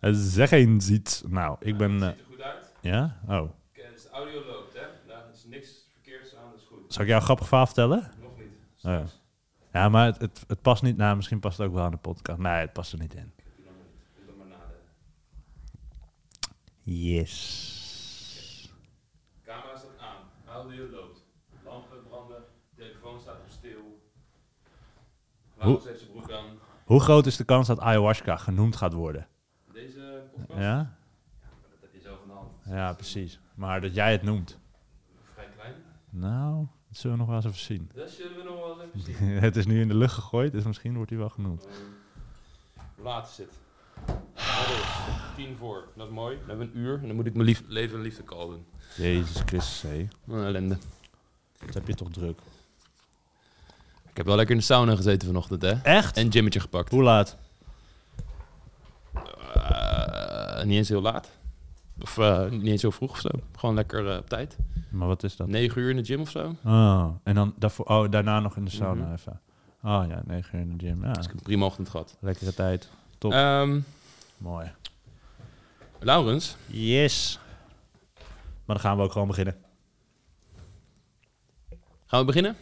Eh, Zeg eens iets. Nou, ik ben... eh, er goed uit. ja? Oh. De audio loopt, hè? Daar is niks verkeerds aan, dat is goed. Zal ik jou een grappig verhaal vertellen? Nog niet. Oh ja. Maar het, het, het past niet... Nou, misschien past het ook wel aan de podcast. Nee, het past er niet in. Yes. camera staat aan. Audio loopt. Lampen branden. Telefoon staat op stil. Laurens heeft zijn broek aan. Hoe groot is de kans dat ayahuasca genoemd gaat worden? Podcast? Ja? Maar dat heb je zelf in de hand. Ja, precies. Maar dat jij het noemt. Vrij klein. Nou, dat zullen we nog wel eens even zien. Dat zullen we nog wel eens even zien. het is nu in de lucht gegooid, dus misschien wordt hij wel genoemd. Hoe laat is het? Is? Tien voor. Dat is mooi. Dan hebben we een uur. En dan moet ik mijn lief leven en liefde call doen. Jezus Christus, hé. Wat een ellende. Dat heb je toch druk. Ik heb wel lekker in de sauna gezeten vanochtend, hè? Echt? En gymmetje gepakt. Hoe laat? Eh, niet eens heel laat. Of eh, niet eens zo vroeg of zo. Gewoon lekker eh, op tijd. Maar wat is dat? 9 uur in de gym of zo. Oh, en dan daarvoor, oh, daarna nog in de sauna Mhm. even. Oh ja, negen uur in de gym. Ja, Dus ik heb een prima ochtend gehad. lekkere tijd. Top. Ehm, Mooi. Laurens, Yes. Maar dan gaan we ook gewoon beginnen. gaan we beginnen?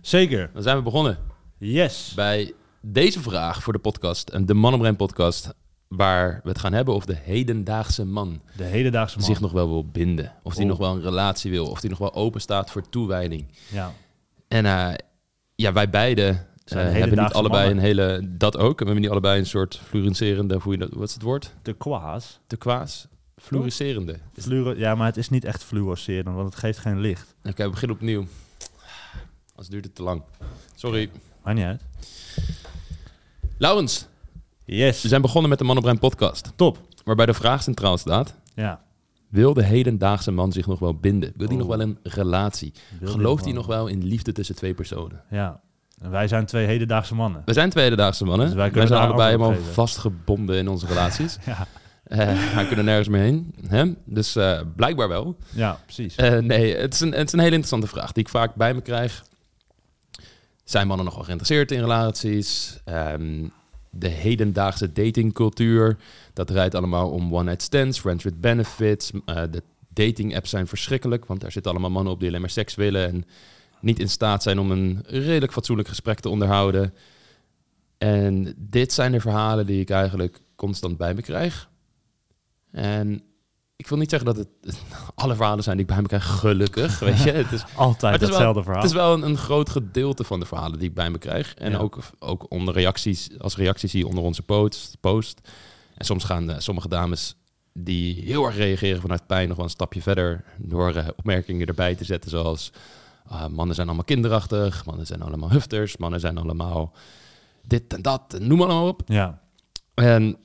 Zeker. Dan zijn we begonnen Yes. bij deze vraag voor de podcast. En de Mannenbrein podcast. Waar we het gaan hebben over de hedendaagse man. De hedendaagse man. zich nog wel wil binden. Of die nog wel een relatie wil. Of die nog wel open staat voor toewijding. Ja. En eh, ja, wij beiden eh, hebben niet allebei mannen. een hele... Dat ook. We hebben niet allebei een soort fluorescerende... Hoe je dat, wat is het woord? De kwaas. De kwaas? Fluorescerende. Is- Fluoro ja, maar het is niet echt fluorescerend, want het geeft geen licht. Oké, we beginnen opnieuw. Anders duurt het te lang. Sorry. Maakt niet uit. Laurens, Yes. we zijn begonnen met de Mannenbrein podcast. Top. Waarbij de vraag centraal staat... Ja. Wil de hedendaagse man zich nog wel binden? Wil hij Oh. nog wel een relatie? Wil Gelooft hij nog wel in liefde tussen twee personen? Ja. En wij zijn twee hedendaagse mannen. We zijn twee hedendaagse mannen. Dus wij zijn allebei helemaal op vastgebonden in onze relaties. Ja. Eh wij kunnen nergens meer heen. Hè? Dus eh, blijkbaar wel. Ja, precies. Eh, nee, het is, een, het is een hele interessante vraag die ik vaak bij me krijg. Zijn mannen nog wel geïnteresseerd in relaties? Ehm, de hedendaagse datingcultuur, dat draait allemaal om one-night stands, friends with benefits. Eh, de dating apps zijn verschrikkelijk, want daar zitten allemaal mannen op die alleen maar seks willen en niet in staat zijn om een redelijk fatsoenlijk gesprek te onderhouden. En dit zijn de verhalen die ik eigenlijk constant bij me krijg. En ik wil niet zeggen dat het alle verhalen zijn die ik bij me krijg, gelukkig. Weet je, het is, Altijd het is wel- hetzelfde verhaal. het is wel een, een groot gedeelte van de verhalen die ik bij me krijg. En Ja. ook, ook onder reacties, als reacties zie je onder onze post. post. En soms gaan eh, sommige dames die heel erg reageren vanuit pijn nog wel een stapje verder. Door eh, opmerkingen erbij te zetten zoals... ah, mannen zijn allemaal kinderachtig, mannen zijn allemaal hufters, mannen zijn allemaal dit en dat, en noem maar op. Ja. En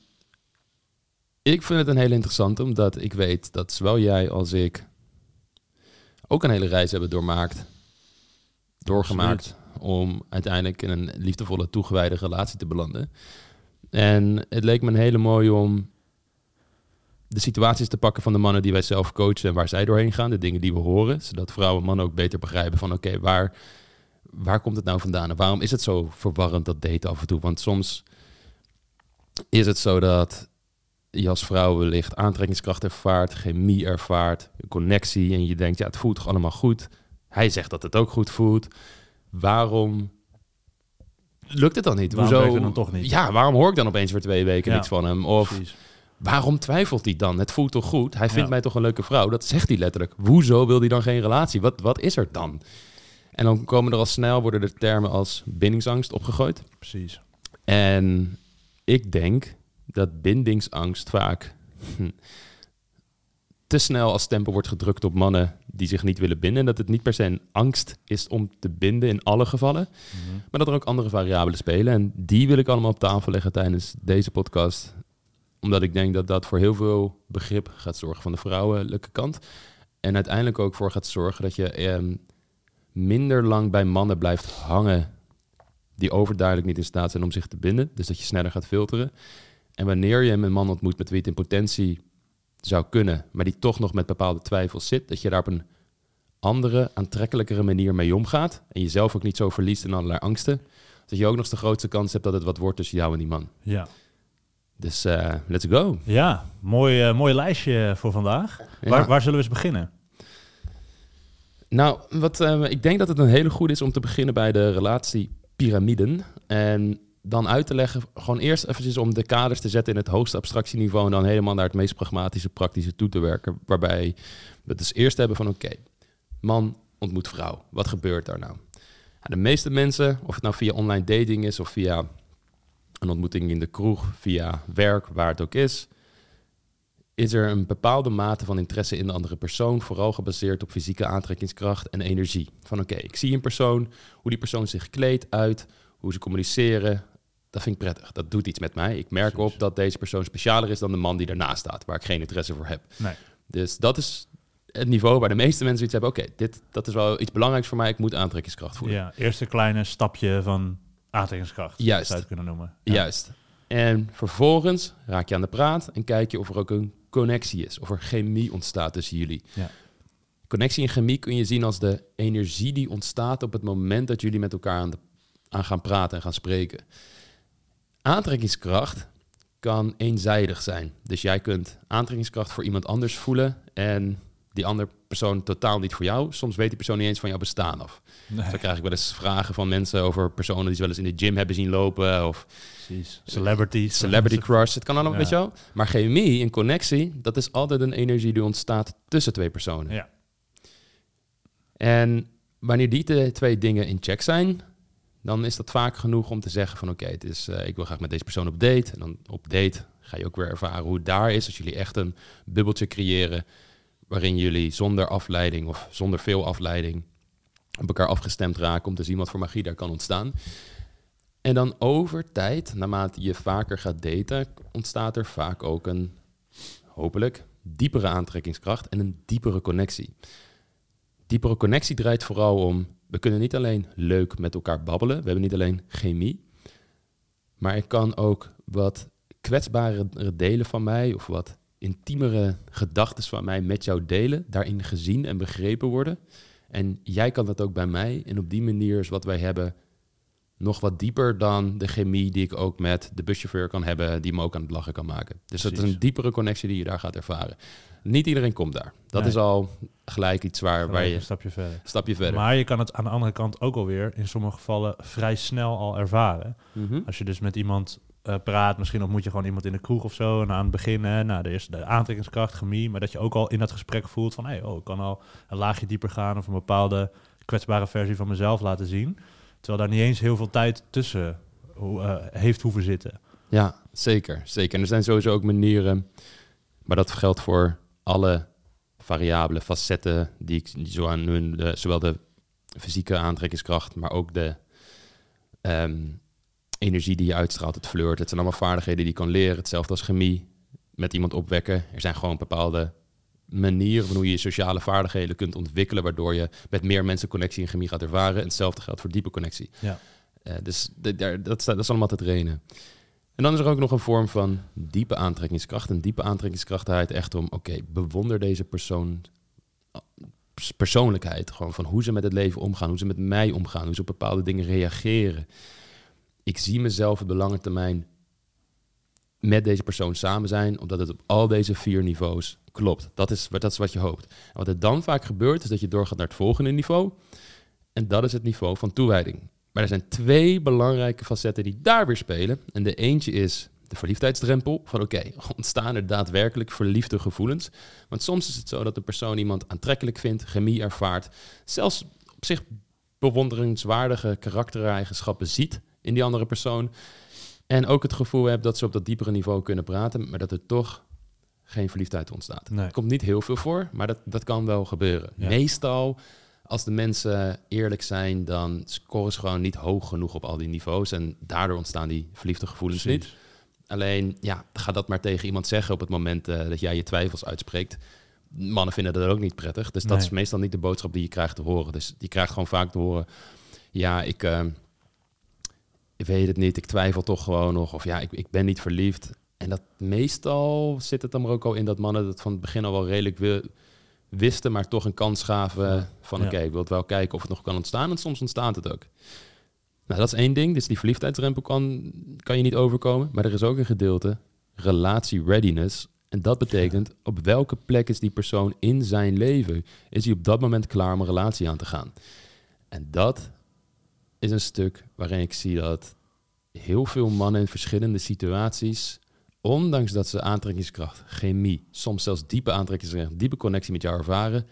ik vind het een heel interessant, omdat ik weet dat zowel jij als ik ook een hele reis hebben doormaakt, doorgemaakt, om uiteindelijk in een liefdevolle, toegewijde relatie te belanden. En het leek me een hele mooie om de situaties te pakken van de mannen die wij zelf coachen en waar zij doorheen gaan, de dingen die we horen, zodat vrouwen en mannen ook beter begrijpen van oké, waar, waar komt het nou vandaan en waarom is het zo verwarrend dat daten af en toe? Want soms is het zo dat je als vrouw wellicht aantrekkingskracht ervaart, chemie ervaart, connectie en je denkt, ja, het voelt toch allemaal goed. Hij zegt dat het ook goed voelt. Waarom lukt het dan niet? Waarom Hoezo? het dan toch niet? Ja, waarom hoor ik dan opeens voor twee weken Ja, niks van hem? Of Precies. waarom twijfelt hij dan? Het voelt toch goed? Hij vindt Ja. mij toch een leuke vrouw? Dat zegt hij letterlijk. Hoezo wil hij dan geen relatie? Wat, wat is er dan? En dan komen er al snel, worden er termen als bindingsangst opgegooid. Precies. En ik denk dat bindingsangst vaak te snel als stempel wordt gedrukt op mannen die zich niet willen binden. En dat het niet per se een angst is om te binden in alle gevallen. Mhm. Maar dat er ook andere variabelen spelen. En die wil ik allemaal op tafel leggen tijdens deze podcast. Omdat ik denk dat dat voor heel veel begrip gaat zorgen van de vrouwelijke kant. En uiteindelijk ook voor gaat zorgen dat je ehm, minder lang bij mannen blijft hangen die overduidelijk niet in staat zijn om zich te binden. Dus dat je sneller gaat filteren. En wanneer je een man ontmoet met wie het in potentie zou kunnen, maar die toch nog met bepaalde twijfels zit, dat je daar op een andere, aantrekkelijkere manier mee omgaat. En jezelf ook niet zo verliest in allerlei angsten. Dat je ook nog de grootste kans hebt dat het wat wordt tussen jou en die man. Ja. Dus eh, let's go. Ja, mooi, eh, mooi lijstje voor vandaag. Ja. Waar, waar zullen we eens beginnen? Nou, wat, eh, ik denk dat het een hele goede is om te beginnen bij de relatiepyramiden. En dan uit te leggen, gewoon eerst eventjes om de kaders te zetten in het hoogste abstractieniveau en dan helemaal naar het meest pragmatische, praktische toe te werken. Waarbij we het dus eerst hebben van oké, man ontmoet vrouw. Wat gebeurt daar nou? De meeste mensen, of het nou via online dating is of via een ontmoeting in de kroeg, via werk, waar het ook is, is er een bepaalde mate van interesse in de andere persoon, vooral gebaseerd op fysieke aantrekkingskracht en energie. Van oké, ik zie een persoon, hoe die persoon zich kleedt, uit, hoe ze communiceren, dat vind ik prettig. Dat doet iets met mij. Ik merk Precies. op dat deze persoon specialer is dan de man die ernaast staat, waar ik geen interesse voor heb. Nee. Dus dat is het niveau waar de meeste mensen iets hebben. Oké, dit dat is wel iets belangrijks voor mij. Ik moet aantrekkingskracht voelen. Ja, eerste kleine stapje van aantrekkingskracht. Juist. Zou je het kunnen noemen. Ja. Juist. En vervolgens raak je aan de praat en kijk je of er ook een connectie is. Of er chemie ontstaat tussen jullie. Ja. Connectie en chemie kun je zien als de energie die ontstaat op het moment dat jullie met elkaar aan, de, aan gaan praten en gaan spreken. Aantrekkingskracht kan eenzijdig zijn. Dus jij kunt aantrekkingskracht voor iemand anders voelen en die andere persoon totaal niet voor jou. Soms weet die persoon niet eens van jouw bestaan af. Nee, Zo krijg ik wel eens vragen van mensen over personen die ze wel eens in de gym hebben zien lopen of precies. Celebrities. celebrity crush. Het kan allemaal, Ja. weet je wel. Maar chemie en connectie, dat is altijd een energie die ontstaat tussen twee personen. Ja. En wanneer die twee dingen in check zijn, dan is dat vaak genoeg om te zeggen van oké, het is, eh, ik wil graag met deze persoon op date. En dan op date ga je ook weer ervaren hoe het daar is. Als jullie echt een bubbeltje creëren waarin jullie zonder afleiding of zonder veel afleiding op elkaar afgestemd raken om te zien wat voor magie daar kan ontstaan. En dan over tijd, naarmate je vaker gaat daten, ontstaat er vaak ook een, hopelijk, diepere aantrekkingskracht en een diepere connectie. Diepere connectie draait vooral om, we kunnen niet alleen leuk met elkaar babbelen, we hebben niet alleen chemie, maar ik kan ook wat kwetsbare delen van mij of wat intiemere gedachten van mij met jou delen, daarin gezien en begrepen worden. En jij kan dat ook bij mij. En op die manier is wat wij hebben nog wat dieper dan de chemie die ik ook met de buschauffeur kan hebben, die me ook aan het lachen kan maken. Dus dat is een diepere connectie die je daar gaat ervaren. Niet iedereen komt daar. Dat Nee. is al gelijk iets waar, waar je een stapje verder. stapje verder. Maar je kan het aan de andere kant ook alweer in sommige gevallen vrij snel al ervaren. Mhm. Als je dus met iemand eh, praat, misschien ontmoet je gewoon iemand in de kroeg of zo. En aan het begin, hè, nou, er is de aantrekkingskracht, chemie. Maar dat je ook al in dat gesprek voelt van... Hey, oh, ik kan al een laagje dieper gaan of een bepaalde kwetsbare versie van mezelf laten zien. Terwijl daar niet eens heel veel tijd tussen eh, heeft hoeven zitten. Ja, zeker, zeker. En er zijn sowieso ook manieren, maar dat geldt voor alle variabele facetten die ik zo aan hun, zowel de fysieke aantrekkingskracht, maar ook de ehm, energie die je uitstraalt, het flirt. Het zijn allemaal vaardigheden die je kan leren. Hetzelfde als chemie, met iemand opwekken. Er zijn gewoon bepaalde manieren van hoe je je sociale vaardigheden kunt ontwikkelen, waardoor je met meer mensen connectie en chemie gaat ervaren. En hetzelfde geldt voor diepe connectie. Ja. Eh, dus daar- dat, dat is allemaal te trainen. En dan is er ook nog een vorm van diepe aantrekkingskracht. En diepe aantrekkingskracht draait echt om, oké, bewonder deze persoon pers- persoonlijkheid. Gewoon van hoe ze met het leven omgaan, hoe ze met mij omgaan, hoe ze op bepaalde dingen reageren. Ik zie mezelf op de lange termijn met deze persoon samen zijn, omdat het op al deze vier niveaus klopt. Dat is, wat- dat is wat je hoopt. Wat er dan vaak gebeurt, is dat je doorgaat naar het volgende niveau. En dat is het niveau van toewijding. Maar er zijn twee belangrijke facetten die daar weer spelen. En de eentje is de verliefdheidsdrempel. Van oké, ontstaan er daadwerkelijk verliefde gevoelens? Want soms is het zo dat een persoon iemand aantrekkelijk vindt, chemie ervaart, zelfs op zich bewonderenswaardige karaktereigenschappen ziet in die andere persoon. En ook het gevoel hebt dat ze op dat diepere niveau kunnen praten, maar dat er toch geen verliefdheid ontstaat. Nee. Het komt niet heel veel voor, maar dat, dat kan wel gebeuren. Ja. Meestal, als de mensen eerlijk zijn, dan scoren ze gewoon niet hoog genoeg op al die niveaus. En daardoor ontstaan die verliefde gevoelens niet. Alleen, ja, ga dat maar tegen iemand zeggen op het moment eh, dat jij je twijfels uitspreekt. Mannen vinden dat ook niet prettig. Dus dat Nee. is meestal niet de boodschap die je krijgt te horen. Dus je krijgt gewoon vaak te horen, ja, ik, eh, ik weet het niet, ik twijfel toch gewoon nog. Of ja, ik, ik ben niet verliefd. En dat meestal zit het dan ook al in dat mannen dat van het begin al wel redelijk wi- wisten, maar toch een kans gaven van Ja. oké, ik wil het wel kijken of het nog kan ontstaan. En soms ontstaat het ook. Nou, dat is één ding. Dus die verliefdheidsrempel kan, kan je niet overkomen. Maar er is ook een gedeelte relatie readiness. En dat betekent op welke plek is die persoon in zijn leven? Is hij op dat moment klaar om een relatie aan te gaan? En dat is een stuk waarin ik zie dat heel veel mannen in verschillende situaties, ondanks dat ze aantrekkingskracht, chemie, soms zelfs diepe aantrekkingskracht, diepe connectie met jou ervaren,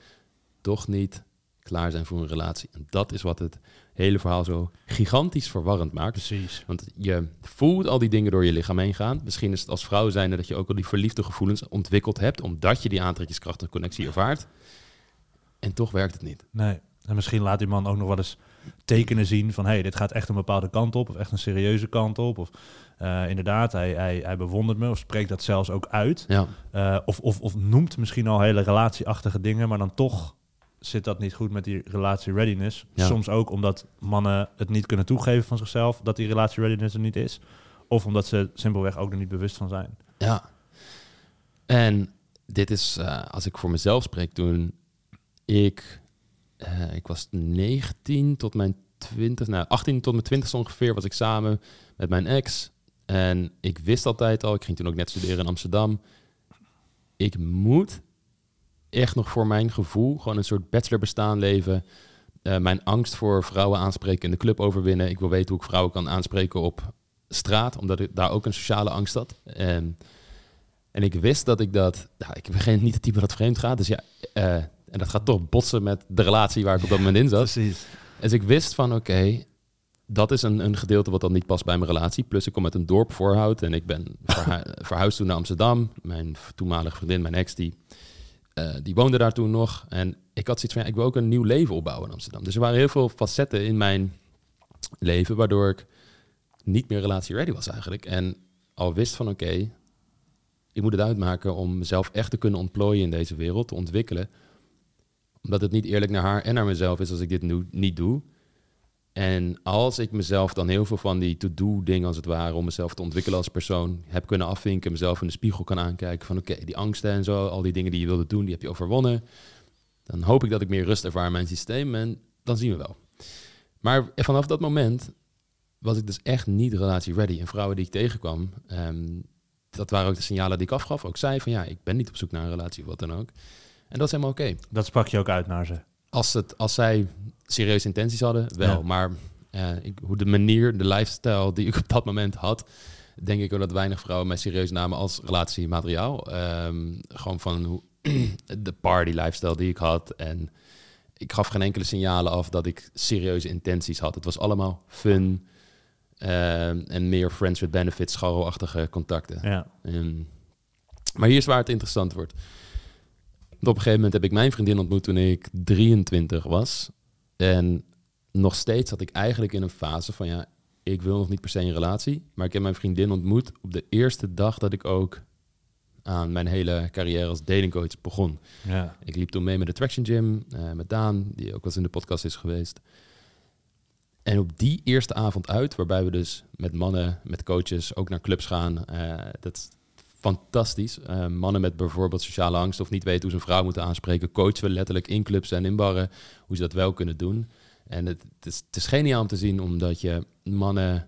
toch niet klaar zijn voor een relatie. En dat is wat het hele verhaal zo gigantisch verwarrend maakt. Precies. Want je voelt al die dingen door je lichaam heen gaan. Misschien is het als vrouw zijnde dat je ook al die verliefde gevoelens ontwikkeld hebt, omdat je die aantrekkingskracht en connectie ervaart. En toch werkt het niet. Nee. En misschien laat die man ook nog wel eens tekenen zien van... hé, hey, dit gaat echt een bepaalde kant op, of echt een serieuze kant op. Of uh, inderdaad, hij, hij, hij bewondert me, of spreekt dat zelfs ook uit. Ja. Uh, of, of, of noemt misschien al hele relatieachtige dingen... maar dan toch zit dat niet goed met die relatie readiness. Ja. Soms ook omdat mannen het niet kunnen toegeven van zichzelf... dat die relatie readiness er niet is. Of omdat ze simpelweg ook er niet bewust van zijn. Ja. En dit is, uh, als ik voor mezelf spreek, toen ik, uh, ik was 19 tot mijn 20, nou 18 tot mijn 20 ongeveer, was ik samen met mijn ex. En ik wist altijd al, ik ging toen ook net studeren in Amsterdam. Ik moet echt nog voor mijn gevoel gewoon een soort bachelor bestaan leven. Uh, mijn angst voor vrouwen aanspreken in de club overwinnen. Ik wil weten hoe ik vrouwen kan aanspreken op straat, omdat ik daar ook een sociale angst had. En, en ik wist dat ik dat... Nou, ik ben geen, niet het type dat vreemd gaat, dus ja... Uh, en dat gaat toch botsen met de relatie waar ik op dat moment in zat. Precies. Dus ik wist van, oké, okay, dat is een, een gedeelte wat dan niet past bij mijn relatie. Plus ik kom uit een dorp voorhoud en ik ben verhu verhuisd toen naar Amsterdam. Mijn toenmalige vriendin, mijn ex, die, uh, die woonde daar toen nog. En ik had zoiets van, ja, ik wil ook een nieuw leven opbouwen in Amsterdam. Dus er waren heel veel facetten in mijn leven, waardoor ik niet meer relatie ready was eigenlijk. En al wist van, oké, okay, ik moet het uitmaken om mezelf echt te kunnen ontplooien in deze wereld, te ontwikkelen omdat het niet eerlijk naar haar en naar mezelf is als ik dit nu niet doe. En als ik mezelf dan heel veel van die to-do dingen als het ware, om mezelf te ontwikkelen als persoon, heb kunnen afvinken, mezelf in de spiegel kan aankijken van oké, die angsten en zo, al die dingen die je wilde doen, die heb je overwonnen. Dan hoop ik dat ik meer rust ervaar in mijn systeem en dan zien we wel. Maar vanaf dat moment was ik dus echt niet relatie ready. En vrouwen die ik tegenkwam, um, dat waren ook de signalen die ik afgaf. Ook zei van ja, ik ben niet op zoek naar een relatie of wat dan ook. En dat is helemaal oké. Okay. Dat sprak je ook uit naar ze? Als, het, als zij serieuze intenties hadden, wel. Ja. Maar uh, ik, hoe de manier, de lifestyle die ik op dat moment had... denk ik ook dat weinig vrouwen mij serieus namen als relatiemateriaal. Um, gewoon van hoe, de party lifestyle die ik had. En ik gaf geen enkele signalen af dat ik serieuze intenties had. Het was allemaal fun um, en meer friends with benefits, scharrelachtige contacten. Ja. Um, maar hier is waar het interessant wordt. Op een gegeven moment heb ik mijn vriendin ontmoet toen ik 23 was. En nog steeds zat ik eigenlijk in een fase van ja, ik wil nog niet per se een relatie. Maar ik heb mijn vriendin ontmoet op de eerste dag dat ik ook aan mijn hele carrière als datingcoach begon. Ja. Ik liep toen mee met de Traction Gym, uh, met Daan, die ook wel eens in de podcast is geweest. En op die eerste avond uit, waarbij we dus met mannen, met coaches ook naar clubs gaan. Uh, dat fantastisch. Uh, mannen met bijvoorbeeld sociale angst of niet weten hoe ze een vrouw moeten aanspreken, coachen we letterlijk in clubs en in barren hoe ze dat wel kunnen doen. En het, het, is, het is geniaal om te zien, omdat je mannen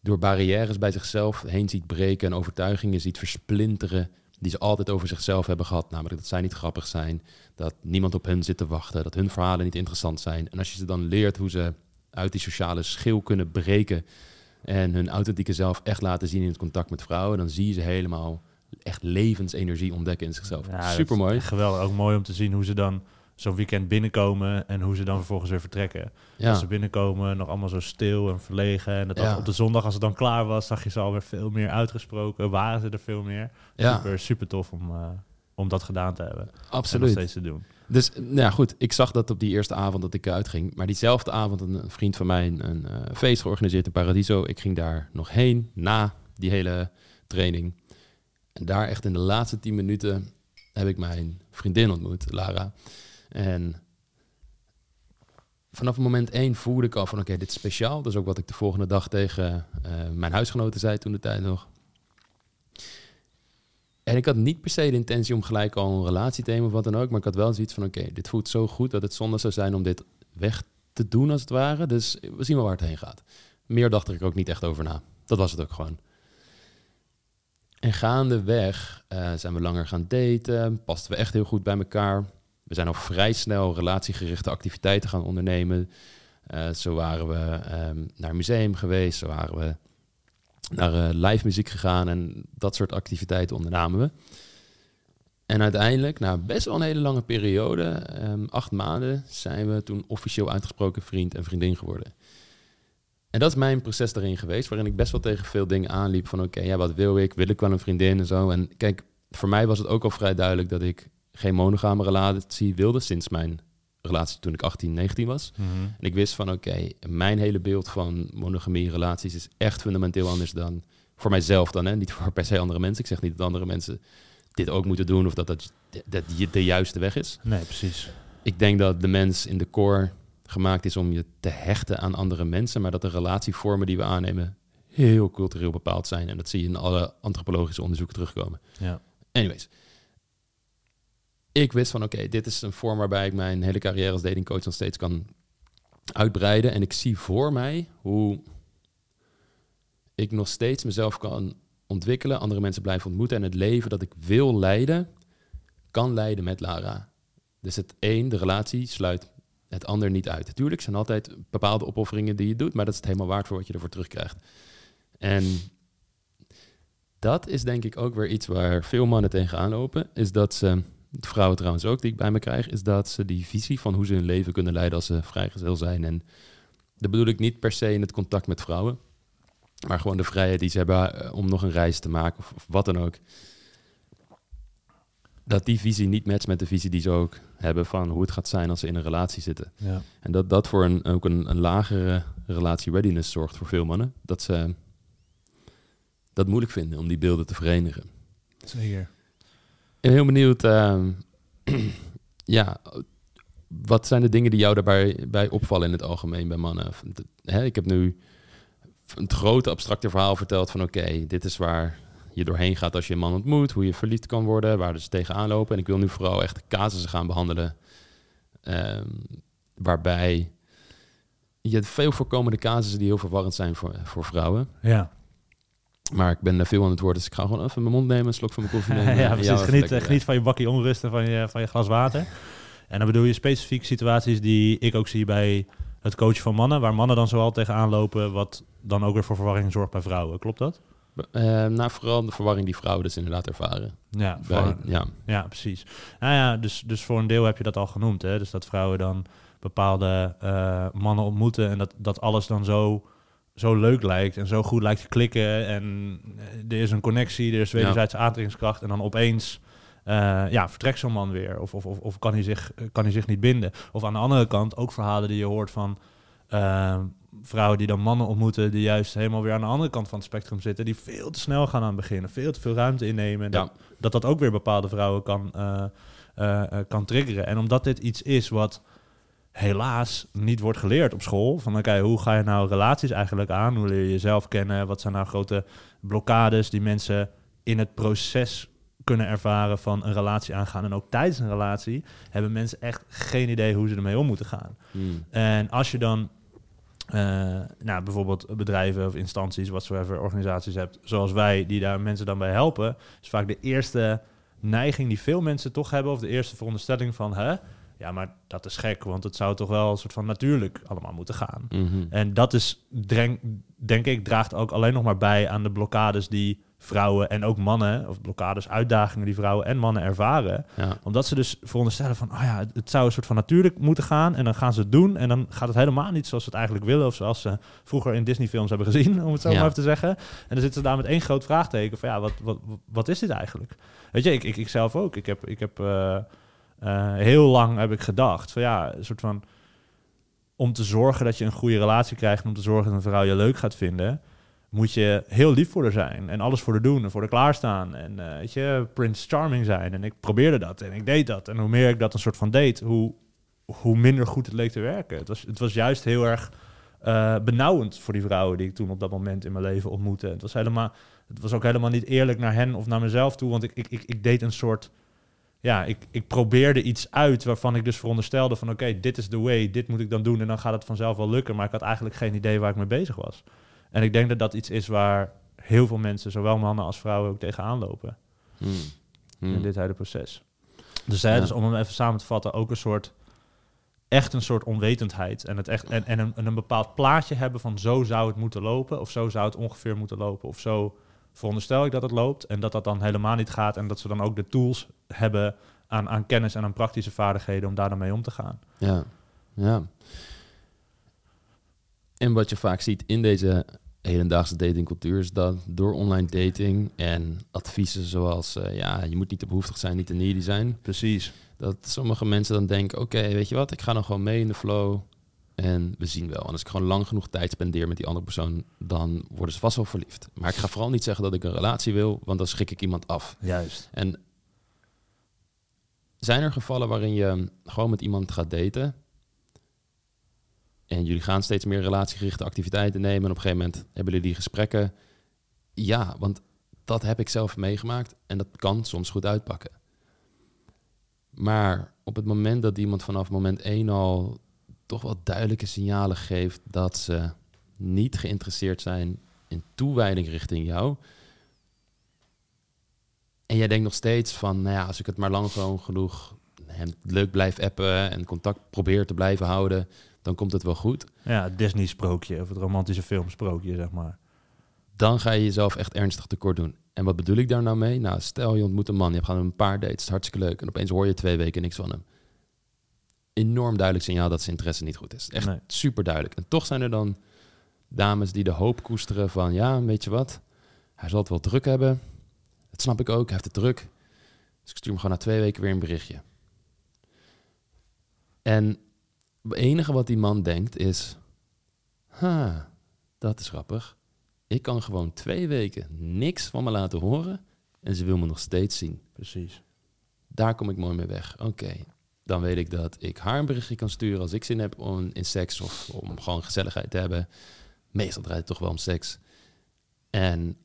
door barrières bij zichzelf heen ziet breken en overtuigingen ziet versplinteren die ze altijd over zichzelf hebben gehad. Namelijk dat zij niet grappig zijn, dat niemand op hen zit te wachten, dat hun verhalen niet interessant zijn. En als je ze dan leert hoe ze uit die sociale schil kunnen breken en hun authentieke zelf echt laten zien in het contact met vrouwen, dan zie je ze helemaal echt levensenergie ontdekken in zichzelf. Ja, Super mooi. Geweldig. Ook mooi om te zien hoe ze dan zo'n weekend binnenkomen en hoe ze dan vervolgens weer vertrekken. Ja. Als ze binnenkomen, nog allemaal zo stil en verlegen. En dat Ja. op de zondag, als het dan klaar was, zag je ze alweer veel meer uitgesproken. Waren ze er veel meer. Ja. Super, super tof om, uh, om dat gedaan te hebben. En nog Absoluut. steeds te doen. Dus nou ja, goed, ik zag dat op die eerste avond dat ik uitging. Maar diezelfde avond een, een vriend van mij een, uh, feest georganiseerd in Paradiso. Ik ging daar nog heen na die hele training. En daar echt in de laatste tien minuten heb ik mijn vriendin ontmoet, Lara. En vanaf moment één voelde ik al van oké, dit is speciaal. Dat is ook wat ik de volgende dag tegen uh, mijn huisgenoten zei toen de tijd nog. En ik had niet per se de intentie om gelijk al een relatie te nemen of wat dan ook. Maar ik had wel zoiets van, oké, dit voelt zo goed dat het zonde zou zijn om dit weg te doen als het ware. Dus we zien wel waar het heen gaat. Meer dacht ik ook niet echt over na. Dat was het ook gewoon. En gaandeweg uh, zijn we langer gaan daten, pasten we echt heel goed bij elkaar. We zijn al vrij snel relatiegerichte activiteiten gaan ondernemen. Uh, zo waren we um, naar een museum geweest, zo waren we naar uh, live muziek gegaan en dat soort activiteiten ondernamen we. En uiteindelijk, na best wel een hele lange periode, um, acht maanden, zijn we toen officieel uitgesproken vriend en vriendin geworden. En dat is mijn proces erin geweest, waarin ik best wel tegen veel dingen aanliep van oké, ja, wat wil ik? Wil ik wel een vriendin en zo? En kijk, voor mij was het ook al vrij duidelijk dat ik geen monogame relatie wilde sinds mijn relatie toen ik 18, 19 was. Mhm. En ik wist van oké, mijn hele beeld van monogamie relaties is echt fundamenteel anders dan voor mijzelf dan, hè? niet voor per se andere mensen. Ik zeg niet dat andere mensen dit ook moeten doen of dat dat, dat de juiste weg is. Nee, precies. Ik denk dat de mens in de core gemaakt is om je te hechten aan andere mensen, maar dat de relatievormen die we aannemen heel cultureel bepaald zijn. En dat zie je in alle antropologische onderzoeken terugkomen. Ja. Anyways. Ik wist van oké, dit is een vorm waarbij ik mijn hele carrière als datingcoach nog steeds kan uitbreiden. En ik zie voor mij hoe ik nog steeds mezelf kan ontwikkelen, andere mensen blijven ontmoeten en het leven dat ik wil leiden, kan leiden met Lara. Dus het een, de relatie, sluit het ander niet uit. Natuurlijk zijn altijd bepaalde opofferingen die je doet, maar dat is het helemaal waard voor wat je ervoor terugkrijgt. En dat is denk ik ook weer iets waar veel mannen tegenaan lopen, is dat ze, vrouwen trouwens ook die ik bij me krijg, is dat ze die visie van hoe ze hun leven kunnen leiden als ze vrijgezel zijn. En dat bedoel ik niet per se in het contact met vrouwen, maar gewoon de vrijheid die ze hebben eh, om nog een reis te maken of, of wat dan ook dat die visie niet matcht met de visie die ze ook hebben van hoe het gaat zijn als ze in een relatie zitten. Ja. En dat dat voor een, ook een, een lagere relatie readiness zorgt voor veel mannen. Dat ze dat moeilijk vinden om die beelden te verenigen. Zeker. Ben heel benieuwd, ehm, ja, wat zijn de dingen die jou daarbij bij opvallen in het algemeen bij mannen? Ik heb nu een grote abstracte verhaal verteld van oké, dit is waar je doorheen gaat als je een man ontmoet, hoe je verliefd kan worden, waar dus tegenaan lopen. En ik wil nu vooral echt casussen gaan behandelen, ehm, waarbij je veel voorkomende casussen die heel verwarrend zijn voor, voor vrouwen. Ja. Maar ik ben veel aan het worden, dus ik ga gewoon even mijn mond nemen, een slok van mijn koffie nemen. ja, precies. Geniet, lekker, geniet van je bakje onrust en van je, van je glas water. En dan bedoel je specifiek situaties die ik ook zie bij het coachen van mannen, waar mannen dan zoal tegenaan lopen, wat dan ook weer voor verwarring zorgt bij vrouwen. Klopt dat? Eh, nou, vooral de verwarring die vrouwen dus inderdaad ervaren. Ja, Bij- voor- ja. ja precies. Nou ja, dus, dus voor een deel heb je dat al genoemd. Hè? Dus dat vrouwen dan bepaalde eh, mannen ontmoeten en dat, dat alles dan zo, zo leuk lijkt en zo goed lijkt te klikken. En eh, er is een connectie, er is wederzijdse aantrekkingskracht en dan opeens... eh, ja, vertrekt zo'n man weer. Of, of, of, of kan, hij zich, kan hij zich niet binden. Of aan de andere kant ook verhalen die je hoort van eh, vrouwen die dan mannen ontmoeten... die juist helemaal weer aan de andere kant van het spectrum zitten... die veel te snel gaan aan het beginnen, veel te veel ruimte innemen. En Ja. dat, dat dat ook weer bepaalde vrouwen kan, kan triggeren. En omdat dit iets is wat helaas niet wordt geleerd op school. Van oké, hoe ga je nou relaties eigenlijk aan? Hoe leer je jezelf kennen? Wat zijn nou grote blokkades die mensen in het proces kunnen ervaren van een relatie aangaan? En ook tijdens een relatie hebben mensen echt geen idee hoe ze ermee om moeten gaan. Hmm. En als je dan eh, nou, bijvoorbeeld bedrijven of instanties, whatsoever, organisaties hebt, zoals wij, die daar mensen dan bij helpen, is vaak de eerste neiging die veel mensen toch hebben, of de eerste veronderstelling van, hè, ja, maar dat is gek, want het zou toch wel een soort van natuurlijk allemaal moeten gaan. Mhm. En dat is, denk, denk ik, draagt ook alleen nog maar bij aan de blokkades die vrouwen en ook mannen, of blokkades, uitdagingen die vrouwen en mannen ervaren Ja. omdat ze dus veronderstellen van, oh ja, het, het zou een soort van natuurlijk moeten gaan. En dan gaan ze het doen. En dan gaat het helemaal niet zoals ze het eigenlijk willen. Of zoals ze vroeger in Disney-films hebben gezien, om het zo Ja. maar even te zeggen. En dan zitten ze daar met één groot vraagteken van, ja, wat, wat, wat is dit eigenlijk? Weet je, ik, ik, ik zelf ook. Ik heb, ik heb eh, eh, heel lang heb ik gedacht van, ja, een soort van... Om te zorgen dat je een goede relatie krijgt... om te zorgen dat een vrouw je leuk gaat vinden moet je heel lief voor haar zijn en alles voor haar doen en voor haar klaarstaan en eh, weet je, Prince Charming zijn. En ik probeerde dat en ik deed dat. En hoe meer ik dat een soort van deed, hoe, hoe minder goed het leek te werken. Het was, het was juist heel erg eh, benauwend voor die vrouwen die ik toen op dat moment in mijn leven ontmoette. Het was, helemaal, het was ook helemaal niet eerlijk naar hen of naar mezelf toe, want ik, ik, ik, ik deed een soort... Ja, ik, ik probeerde iets uit waarvan ik dus veronderstelde van... oké, dit is the way, dit moet ik dan doen en dan gaat het vanzelf wel lukken. Maar ik had eigenlijk geen idee waar ik mee bezig was. En ik denk dat dat iets is waar heel veel mensen, zowel mannen als vrouwen, ook tegenaan lopen Hmm. Hmm. in dit hele proces. Dus, hè, Ja. dus om hem even samen te vatten, ook een soort echt een soort onwetendheid en het echt en, en, een, en een bepaald plaatje hebben van zo zou het moeten lopen of zo zou het ongeveer moeten lopen of zo veronderstel ik dat het loopt en dat dat dan helemaal niet gaat en dat ze dan ook de tools hebben aan, aan kennis en aan praktische vaardigheden om daar dan mee om te gaan. Ja, ja. En wat je vaak ziet in deze hedendaagse datingcultuur is dat door online dating en adviezen zoals eh, ja, je moet niet te behoeftig zijn, niet te needy zijn, Precies. dat sommige mensen dan denken, oké, weet je wat, ik ga dan gewoon mee in de flow en we zien wel. En als ik gewoon lang genoeg tijd spendeer met die andere persoon, dan worden ze vast wel verliefd. Maar ik ga vooral niet zeggen dat ik een relatie wil, want dan schrik ik iemand af. Juist. En zijn er gevallen waarin je gewoon met iemand gaat daten en jullie gaan steeds meer relatiegerichte activiteiten nemen en op een gegeven moment hebben jullie die gesprekken? Ja, want dat heb ik zelf meegemaakt en dat kan soms goed uitpakken. Maar op het moment dat iemand vanaf moment 1 al toch wel duidelijke signalen geeft dat ze niet geïnteresseerd zijn in toewijding richting jou, en jij denkt nog steeds van, nou ja, als ik het maar lang gewoon genoeg hem leuk blijf appen en contact probeer te blijven houden, dan komt het wel goed. Ja, het Disney-sprookje of het romantische filmsprookje, zeg maar. Dan ga je jezelf echt ernstig tekort doen. En wat bedoel ik daar nou mee? Nou, stel je ontmoet een man, je hebt gewoon een paar dates, hartstikke leuk. En opeens hoor je twee weken niks van hem. Enorm duidelijk signaal dat zijn interesse niet goed is. Echt Nee. super duidelijk. En toch zijn er dan dames die de hoop koesteren van, ja, weet je wat? Hij zal het wel druk hebben. Dat snap ik ook, hij heeft het druk. Dus ik stuur hem gewoon na twee weken weer een berichtje. En het enige wat die man denkt is... Ha, dat is grappig. Ik kan gewoon twee weken niks van me laten horen... en ze wil me nog steeds zien. Precies. Daar kom ik mooi mee weg. Oké, dan weet ik dat ik haar een berichtje kan sturen... als ik zin heb om, in seks of om gewoon gezelligheid te hebben. Meestal draait het toch wel om seks. En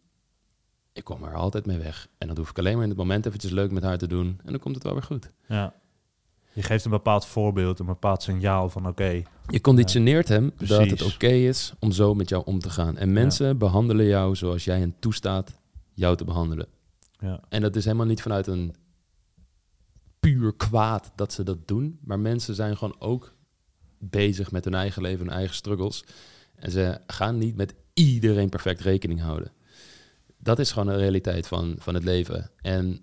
ik kom er altijd mee weg. En dan hoef ik alleen maar in het moment eventjes leuk met haar te doen... en dan komt het wel weer goed. Ja. Je geeft een bepaald voorbeeld, een bepaald signaal van oké, Je conditioneert hem dat het oké is om zo met jou om te gaan. En mensen behandelen jou zoals jij hen toestaat jou te behandelen. ja. En dat is helemaal niet vanuit een puur kwaad dat ze dat doen. Maar mensen zijn gewoon ook bezig met hun eigen leven, hun eigen struggles. En ze gaan niet met iedereen perfect rekening houden. Dat is gewoon de realiteit van, van het leven. En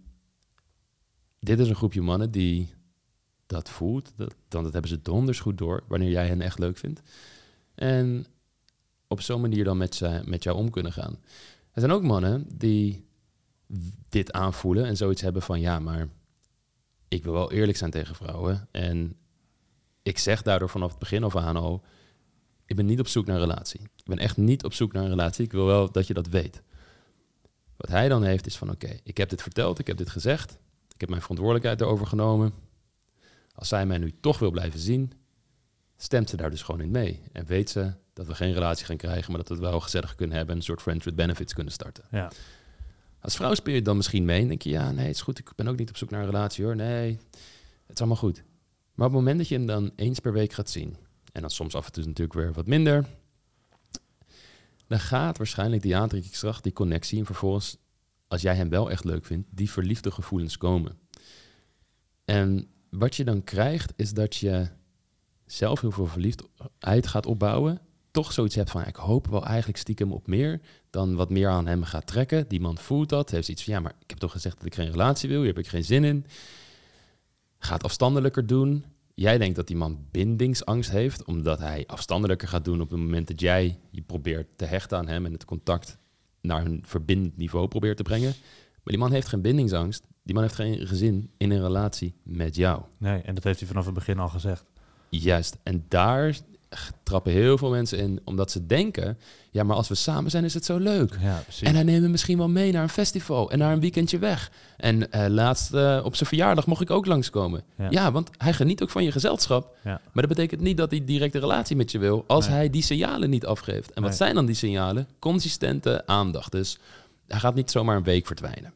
dit is een groepje mannen die dat voelt. Dat, dan dat hebben ze donders goed door wanneer jij hen echt leuk vindt. En op zo'n manier dan met, ze, met jou om kunnen gaan. Er zijn ook mannen die dit aanvoelen en zoiets hebben van ja, maar ik wil wel eerlijk zijn tegen vrouwen. En ik zeg daardoor vanaf het begin af aan al, ik ben niet op zoek naar een relatie. Ik ben echt niet op zoek naar een relatie. Ik wil wel dat je dat weet. Wat hij dan heeft is van oké, ik heb dit verteld, ik heb dit gezegd. Ik heb mijn verantwoordelijkheid erover genomen. Als zij mij nu toch wil blijven zien, stemt ze daar dus gewoon in mee. En weet ze dat we geen relatie gaan krijgen, maar dat we het wel gezellig kunnen hebben en een soort friends with benefits kunnen starten. Ja. Als vrouw speel je dan misschien mee en denk je, ja, nee, het is goed, ik ben ook niet op zoek naar een relatie hoor. Nee, het is allemaal goed. Maar op het moment dat je hem dan eens per week gaat zien, en dan soms af en toe natuurlijk weer wat minder, dan gaat waarschijnlijk die aantrekkingskracht, die connectie, en vervolgens, als jij hem wel echt leuk vindt, die verliefde gevoelens komen. En wat je dan krijgt, is dat je zelf heel veel verliefdheid gaat opbouwen. Toch zoiets hebt van, ik hoop wel eigenlijk stiekem op meer dan wat meer aan hem gaat trekken. Die man voelt dat, heeft iets van, ja, maar ik heb toch gezegd dat ik geen relatie wil, hier heb ik geen zin in. Gaat afstandelijker doen. Jij denkt dat die man bindingsangst heeft, omdat hij afstandelijker gaat doen op het moment dat jij je probeert te hechten aan hem en het contact naar een verbindend niveau probeert te brengen. Maar die man heeft geen bindingsangst. Die man heeft geen gezin in een relatie met jou. Nee, en dat heeft hij vanaf het begin al gezegd. Juist. En daar trappen heel veel mensen in, omdat ze denken: ja, maar als we samen zijn, is het zo leuk. Ja. En hij neemt me misschien wel mee naar een festival en naar een weekendje weg. En eh, laatst eh, op zijn verjaardag mocht ik ook langskomen. Ja. Ja. want hij geniet ook van je gezelschap. Ja. Maar dat betekent niet dat hij direct een relatie met je wil als Nee. hij die signalen niet afgeeft. En wat Nee. zijn dan die signalen? Consistente aandacht. Dus hij gaat niet zomaar een week verdwijnen.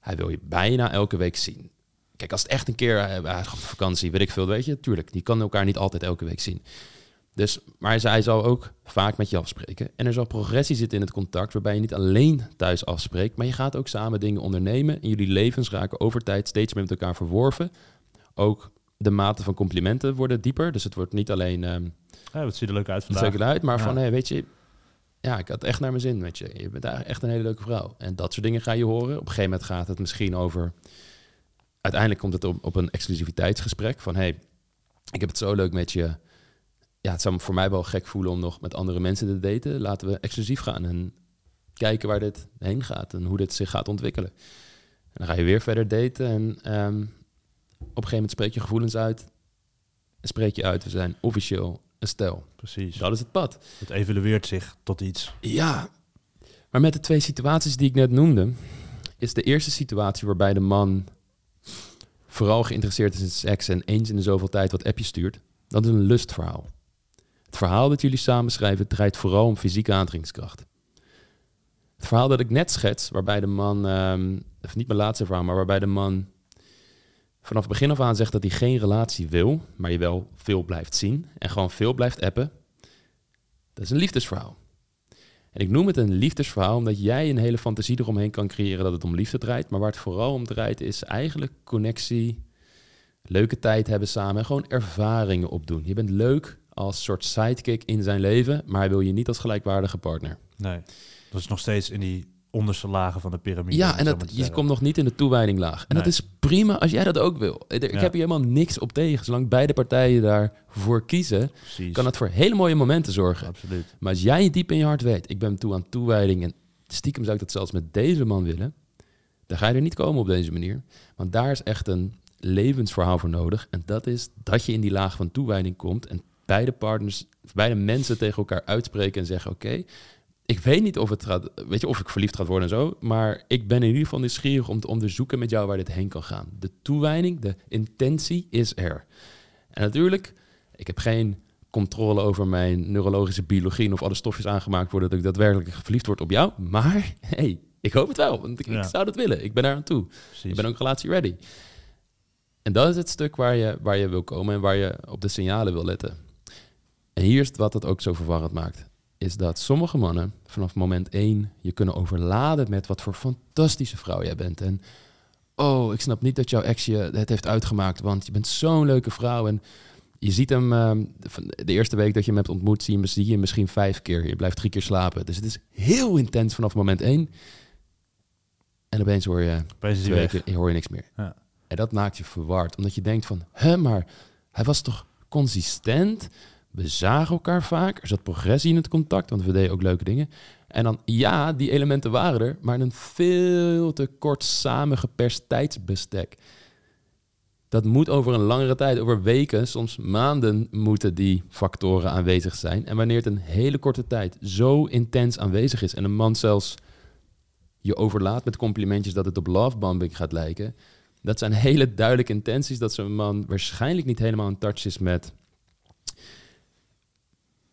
Hij wil je bijna elke week zien. Kijk, als het echt een keer, eh, hij gaat op vakantie, weet ik veel, weet je, tuurlijk, die kan elkaar niet altijd elke week zien. Dus, maar zij zal ook vaak met je afspreken. En er zal progressie zitten in het contact, waarbij je niet alleen thuis afspreekt, maar je gaat ook samen dingen ondernemen. En jullie levens raken over tijd steeds meer met elkaar verworven. Ook de mate van complimenten worden dieper. Dus het wordt niet alleen. Um, ja, het ziet er leuk uit vandaag. Het ziet er uit, maar van, hey, weet je, ja, ik had echt naar mijn zin met je. Je bent echt een hele leuke vrouw. En dat soort dingen ga je horen. Op een gegeven moment gaat het misschien over. Uiteindelijk komt het op, op een exclusiviteitsgesprek van hey, ik heb het zo leuk met je. Ja, het zou me voor mij wel gek voelen om nog met andere mensen te daten. Laten we exclusief gaan en kijken waar dit heen gaat en hoe dit zich gaat ontwikkelen. En dan ga je weer verder daten en ehm, op een gegeven moment spreek je gevoelens uit. En spreek je uit, we zijn officieel een stel. Precies. Dat is het pad. Het evalueert zich tot iets. Ja, maar met de twee situaties die ik net noemde, is de eerste situatie waarbij de man vooral geïnteresseerd is in seks en eens in de zoveel tijd wat appje stuurt, dat is een lustverhaal. Het verhaal dat jullie samen schrijven draait vooral om fysieke aantrekkingskracht. Het verhaal dat ik net schets, waarbij de man, um, of niet mijn laatste verhaal, maar waarbij de man vanaf het begin af aan zegt dat hij geen relatie wil, maar je wel veel blijft zien en gewoon veel blijft appen, dat is een liefdesverhaal. En ik noem het een liefdesverhaal omdat jij een hele fantasie eromheen kan creëren dat het om liefde draait. Maar waar het vooral om draait is eigenlijk connectie, leuke tijd hebben samen en gewoon ervaringen opdoen. Je bent leuk als soort sidekick in zijn leven, maar hij wil je niet als gelijkwaardige partner. Nee, dat is nog steeds in die onderste lagen van de piramide. Ja, en dat, je komt nog niet in de toewijdinglaag. En dat is prima als jij dat ook wil. Ik heb hier helemaal niks op tegen. Zolang beide partijen daarvoor kiezen, kan het voor hele mooie momenten zorgen. Absoluut. Maar als jij diep in je hart weet, ik ben toe aan toewijding en stiekem zou ik dat zelfs met deze man willen, dan ga je er niet komen op deze manier. Want daar is echt een levensverhaal voor nodig. En dat is dat je in die laag van toewijding komt en beide partners, beide mensen tegen elkaar uitspreken en zeggen: Oké, ik weet niet of het gaat, weet je, of ik verliefd gaat worden en zo. Maar ik ben in ieder geval nieuwsgierig om te onderzoeken met jou waar dit heen kan gaan. De toewijding, de intentie is er. En natuurlijk, ik heb geen controle over mijn neurologische biologie of alle stofjes aangemaakt worden dat ik daadwerkelijk verliefd word op jou. Maar hey, ik hoop het wel, want ik, ik zou dat willen. Ik ben daar aan toe. Precies. Ik ben ook relatie ready. En dat is het stuk waar je, waar je wil komen en waar je op de signalen wil letten. En hier is wat het ook zo verwarrend maakt is dat sommige mannen vanaf moment één je kunnen overladen met wat voor fantastische vrouw jij bent. En oh, ik snap niet dat jouw ex je het heeft uitgemaakt, want je bent zo'n leuke vrouw. En je ziet hem uh, de eerste week dat je hem hebt ontmoet, zie je, zie je misschien vijf keer. Je blijft drie keer slapen. Dus het is heel intens vanaf moment één. En opeens hoor je twee weken, hoor je niks meer. Ja. En dat maakt je verward, omdat je denkt van, hè, maar hij was toch consistent? We zagen elkaar vaak. Er zat progressie in het contact, want we deden ook leuke dingen. En dan, ja, die elementen waren er, maar in een veel te kort samengeperst tijdsbestek. Dat moet over een langere tijd, over weken, soms maanden moeten die factoren aanwezig zijn. En wanneer het een hele korte tijd zo intens aanwezig is en een man zelfs je overlaat met complimentjes dat het op lovebombing gaat lijken, dat zijn hele duidelijke intenties dat zo'n man waarschijnlijk niet helemaal in touch is met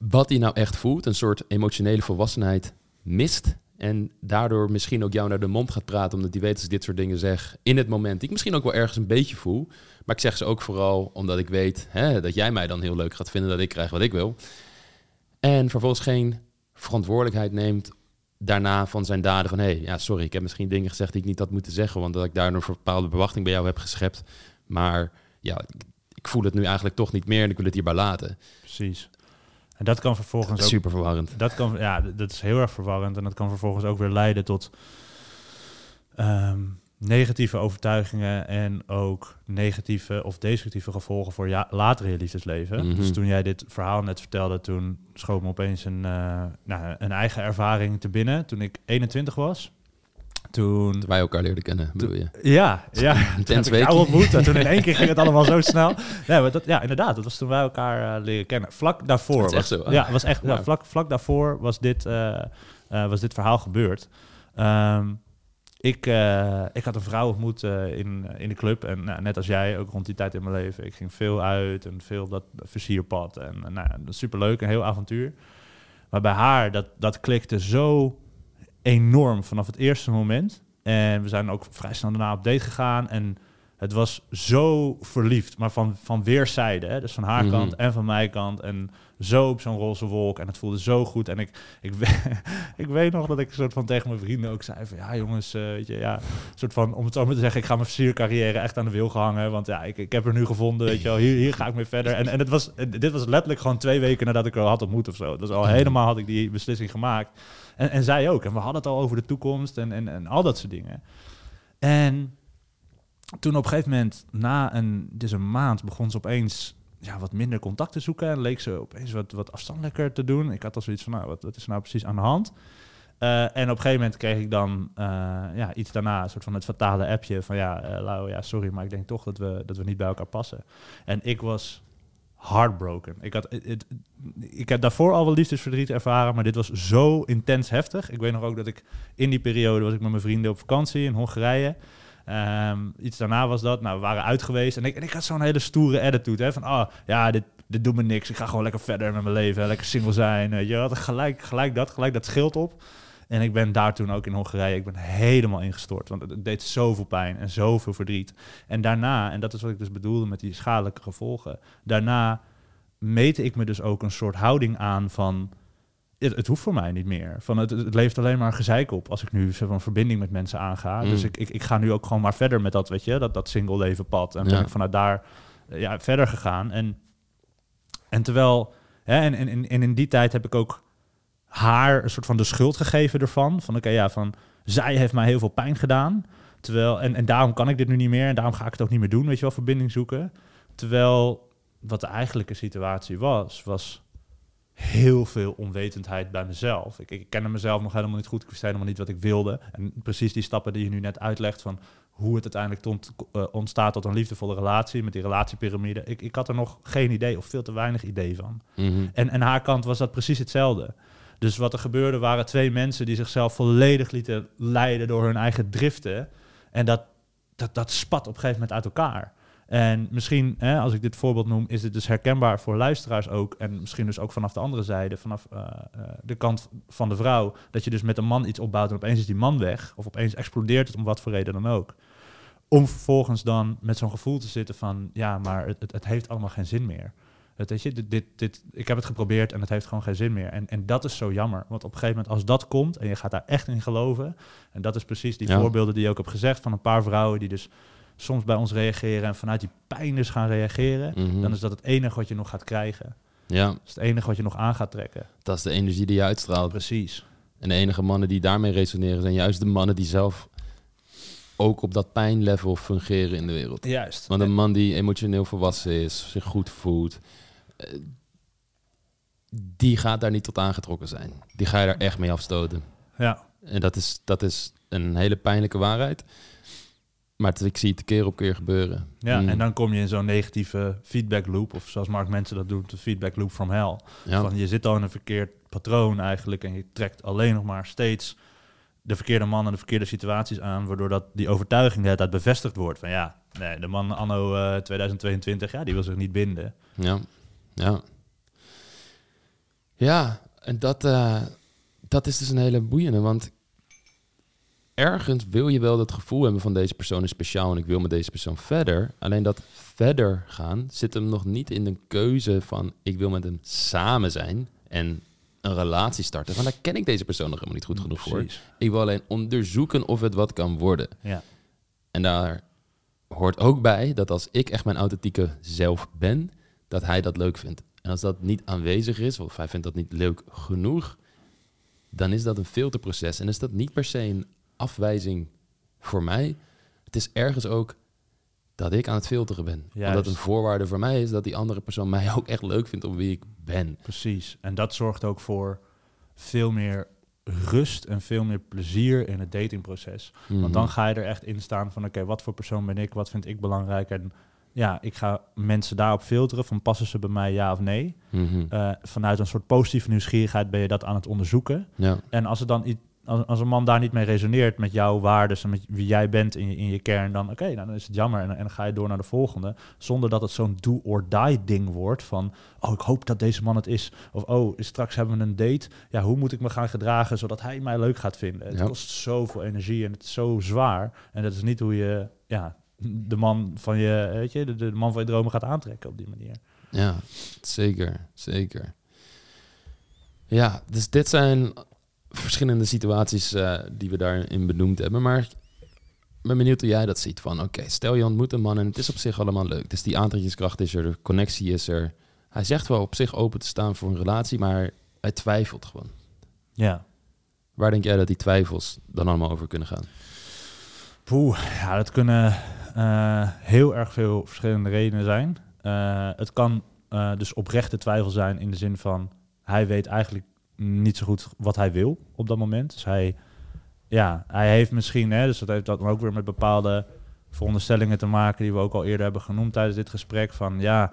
wat hij nou echt voelt, een soort emotionele volwassenheid mist. En daardoor misschien ook jou naar de mond gaat praten, omdat hij weet als ik dit soort dingen zeg in het moment. Die ik misschien ook wel ergens een beetje voel. Maar ik zeg ze ook vooral omdat ik weet hè, dat jij mij dan heel leuk gaat vinden dat ik krijg wat ik wil. En vervolgens geen verantwoordelijkheid neemt daarna van zijn daden. Van hé, hey, ja, sorry, ik heb misschien dingen gezegd die ik niet had moeten zeggen, want dat ik daar een bepaalde verwachting bij jou heb geschept. Maar ja, ik voel het nu eigenlijk toch niet meer en ik wil het hierbij laten. Precies. En dat kan vervolgens ook... Super verwarrend. Dat kan, ja, dat is heel erg verwarrend. En dat kan vervolgens ook weer leiden tot ehm, negatieve overtuigingen en ook negatieve of destructieve gevolgen voor ja, later in je liefdesleven. Mhm. Dus toen jij dit verhaal net vertelde, toen schoot me opeens een, uh, nou, een eigen ervaring te binnen. Toen ik 21 was. Toen, wij elkaar leerden kennen, bedoel je? Ja, ja. Intens week. ontmoet. En toen in één keer ging het allemaal zo snel. Ja, maar dat, ja, inderdaad. Dat was toen wij elkaar uh, leren kennen. Vlak daarvoor. was, echt zo. Ja, was echt, ja, vlak, vlak daarvoor was dit, uh, uh, was dit verhaal gebeurd. Um, ik, ik had een vrouw ontmoet in, in de club. En nou, net als jij, ook rond die tijd in mijn leven. Ik ging veel uit en veel op dat versierpad. En nou, dat superleuk, een heel avontuur. Maar bij haar, dat, dat klikte zo enorm vanaf het eerste moment. En we zijn ook vrij snel daarna op date gegaan. En Het was zo verliefd, maar van, van weerszijden. Hè? Dus van haar Mhm. kant en van mijn kant. En zo op zo'n roze wolk. En het voelde zo goed. En ik, ik, ik weet nog dat ik een soort van tegen mijn vrienden ook zei van... Ja jongens, eh, weet je, ja, soort van, om het zo maar te zeggen... Ik ga mijn versiercarrière echt aan de wil gehangen. Want ja, ik, ik heb er nu gevonden, weet je wel. Hier, hier ga ik mee verder. En, en het was, dit was letterlijk gewoon twee weken nadat ik haar had ontmoet of zo. Het was al helemaal had ik die beslissing gemaakt. En, en zij ook. En we hadden het al over de toekomst en, en, en al dat soort dingen. En toen op een gegeven moment, na een, dus een maand, begon ze opeens ja, wat minder contact te zoeken. En leek ze opeens wat, wat afstandelijker te doen. Ik had al zoiets van, nou, wat, wat is nou precies aan de hand? Eh, en op een gegeven moment kreeg ik dan eh, ja, iets daarna, een soort van het fatale appje van ja, Lau, ja, sorry, maar ik denk toch dat we, dat we niet bij elkaar passen. En ik was heartbroken. Ik, had, ik heb daarvoor al wel liefdesverdriet ervaren, maar dit was zo intens heftig. Ik weet nog ook dat ik in die periode was ik met mijn vrienden op vakantie in Hongarije. Ehm, iets daarna was dat. Nou, we waren uit geweest. En ik, en ik had zo'n hele stoere attitude. Hè, van, ah, ja, dit, dit doet me niks. Ik ga gewoon lekker verder met mijn leven. Lekker single zijn. Je had gelijk, gelijk dat, gelijk dat schild op. En ik ben daar toen ook in Hongarije, ik ben helemaal ingestort. Want het, deed zoveel pijn en zoveel verdriet. En daarna, en dat is wat ik dus bedoelde met die schadelijke gevolgen. Daarna meette ik me dus ook een soort houding aan van... Het, het hoeft voor mij niet meer. Van het, het levert alleen maar gezeik op als ik nu een verbinding met mensen aanga. Mm. Dus ik, ik, ik ga nu ook gewoon maar verder met dat, weet je, dat, dat single leven pad. En ben Ja. ik vanuit daar eh, ja, verder gegaan. En, en terwijl, hè, en, en, en, en in die tijd heb ik ook haar een soort van de schuld gegeven ervan. Van oké, ja, van zij heeft mij heel veel pijn gedaan. Terwijl, en, en daarom kan ik dit nu niet meer. En daarom ga ik het ook niet meer doen, weet je wel, verbinding zoeken. Terwijl wat de eigenlijke situatie was, was heel veel onwetendheid bij mezelf. Ik, ik kende mezelf nog helemaal niet goed. Ik wist helemaal niet wat ik wilde. En precies die stappen die je nu net uitlegt van hoe het uiteindelijk eh, ontstaat tot een liefdevolle relatie met die relatiepyramide. Ik, ik had er nog geen idee of veel te weinig idee van. Mhm. En, en haar kant was dat precies hetzelfde. Dus wat er gebeurde waren twee mensen die zichzelf volledig lieten leiden door hun eigen driften. En dat, dat, dat spat op een gegeven moment uit elkaar. En misschien, hè, als ik dit voorbeeld noem, is dit dus herkenbaar voor luisteraars ook. En misschien dus ook vanaf de andere zijde, vanaf eh, eh, de kant van de vrouw. Dat je dus met een man iets opbouwt en opeens is die man weg. Of opeens explodeert het om wat voor reden dan ook. Om vervolgens dan met zo'n gevoel te zitten van, ja, maar het, het, het heeft allemaal geen zin meer. Het, weet je, dit, dit, dit, ik heb het geprobeerd en het heeft gewoon geen zin meer. En, en dat is zo jammer. Want op een gegeven moment, als dat komt en je gaat daar echt in geloven. En dat is precies die Ja. voorbeelden die je ook hebt gezegd van een paar vrouwen die dus soms bij ons reageren en vanuit die pijn dus gaan reageren. Mhm. Dan is dat het enige wat je nog gaat krijgen. Ja, Dat is het enige wat je nog aan gaat trekken. dat is de energie die je uitstraalt. Precies. En de enige mannen die daarmee resoneren zijn juist de mannen die zelf ook op dat pijnlevel fungeren in de wereld. Juist. Want een man die emotioneel volwassen is, zich goed voelt, eh, die gaat daar niet tot aangetrokken zijn. Die ga je daar echt mee afstoten. Ja, En dat is, dat is een hele pijnlijke waarheid. Maar het- ik zie het keer op keer gebeuren. ja. Mm. en dan kom je in zo'n negatieve feedback loop. Of zoals Mark Mensen dat doet, de feedback loop from hell. Ja. Van je zit al in een verkeerd patroon eigenlijk en je trekt alleen nog maar steeds de verkeerde man en de verkeerde situaties aan, waardoor dat die overtuiging de hele tijd bevestigd wordt van ja, nee, de man anno eh, 2022, ja, die wil zich niet binden. Ja, ja. Ja, en dat, eh, dat is dus een hele boeiende, want ergens wil je wel dat gevoel hebben van deze persoon is speciaal en ik wil met deze persoon verder. Alleen dat verder gaan zit hem nog niet in de keuze van ik wil met hem samen zijn en een relatie starten. Want daar ken ik deze persoon nog helemaal niet goed genoeg voor. Ik wil alleen onderzoeken of het wat kan worden. Ja, En daar hoort ook bij dat als ik echt mijn authentieke zelf ben, dat hij dat leuk vindt. En als dat niet aanwezig is, of hij vindt dat niet leuk genoeg, dan is dat een filterproces. En is dat niet per se een afwijzing voor mij. Het is ergens ook dat ik aan het filteren ben. Juist. Omdat een voorwaarde voor mij is dat die andere persoon mij ook echt leuk vindt om wie ik ben. precies. En dat zorgt ook voor veel meer rust en veel meer plezier in het datingproces. Mhm. Want dan ga je er echt in staan van oké, wat voor persoon ben ik, wat vind ik belangrijk en ja, ik ga mensen daarop filteren van passen ze bij mij ja of nee. Mhm. Eh, vanuit een soort positieve nieuwsgierigheid ben je dat aan het onderzoeken. Ja. En als, het dan iets, als, als een man daar niet mee resoneert met jouw waarden en met wie jij bent in je, in je kern, dan oké, nou, dan is het jammer en, en dan ga je door naar de volgende. Zonder dat het zo'n do or die ding wordt van, oh, ik hoop dat deze man het is. Of oh, straks hebben we een date. Ja, hoe moet ik me gaan gedragen zodat hij mij leuk gaat vinden? Het Ja. kost zoveel energie en het is zo zwaar. En dat is niet hoe je, ja, de man van je, weet je, de, de man van je dromen gaat aantrekken op die manier. Ja, zeker, zeker. Ja, dus dit zijn verschillende situaties eh, die we daarin benoemd hebben. Maar ik ben benieuwd hoe jij dat ziet. Van oké, stel je ontmoet een man en het is op zich allemaal leuk. Dus die aantrekkingskracht is er, de connectie is er. Hij zegt wel op zich open te staan voor een relatie, maar hij twijfelt gewoon. Ja. Waar denk jij dat die twijfels dan allemaal over kunnen gaan? Poeh, ja, dat kunnen eh, heel erg veel verschillende redenen zijn. Eh, het kan dus oprechte twijfel zijn in de zin van hij weet eigenlijk niet zo goed wat hij wil op dat moment. Dus hij, ja, hij heeft misschien, hè, dus dat heeft dat ook weer met bepaalde veronderstellingen te maken die we ook al eerder hebben genoemd tijdens dit gesprek. Van ja,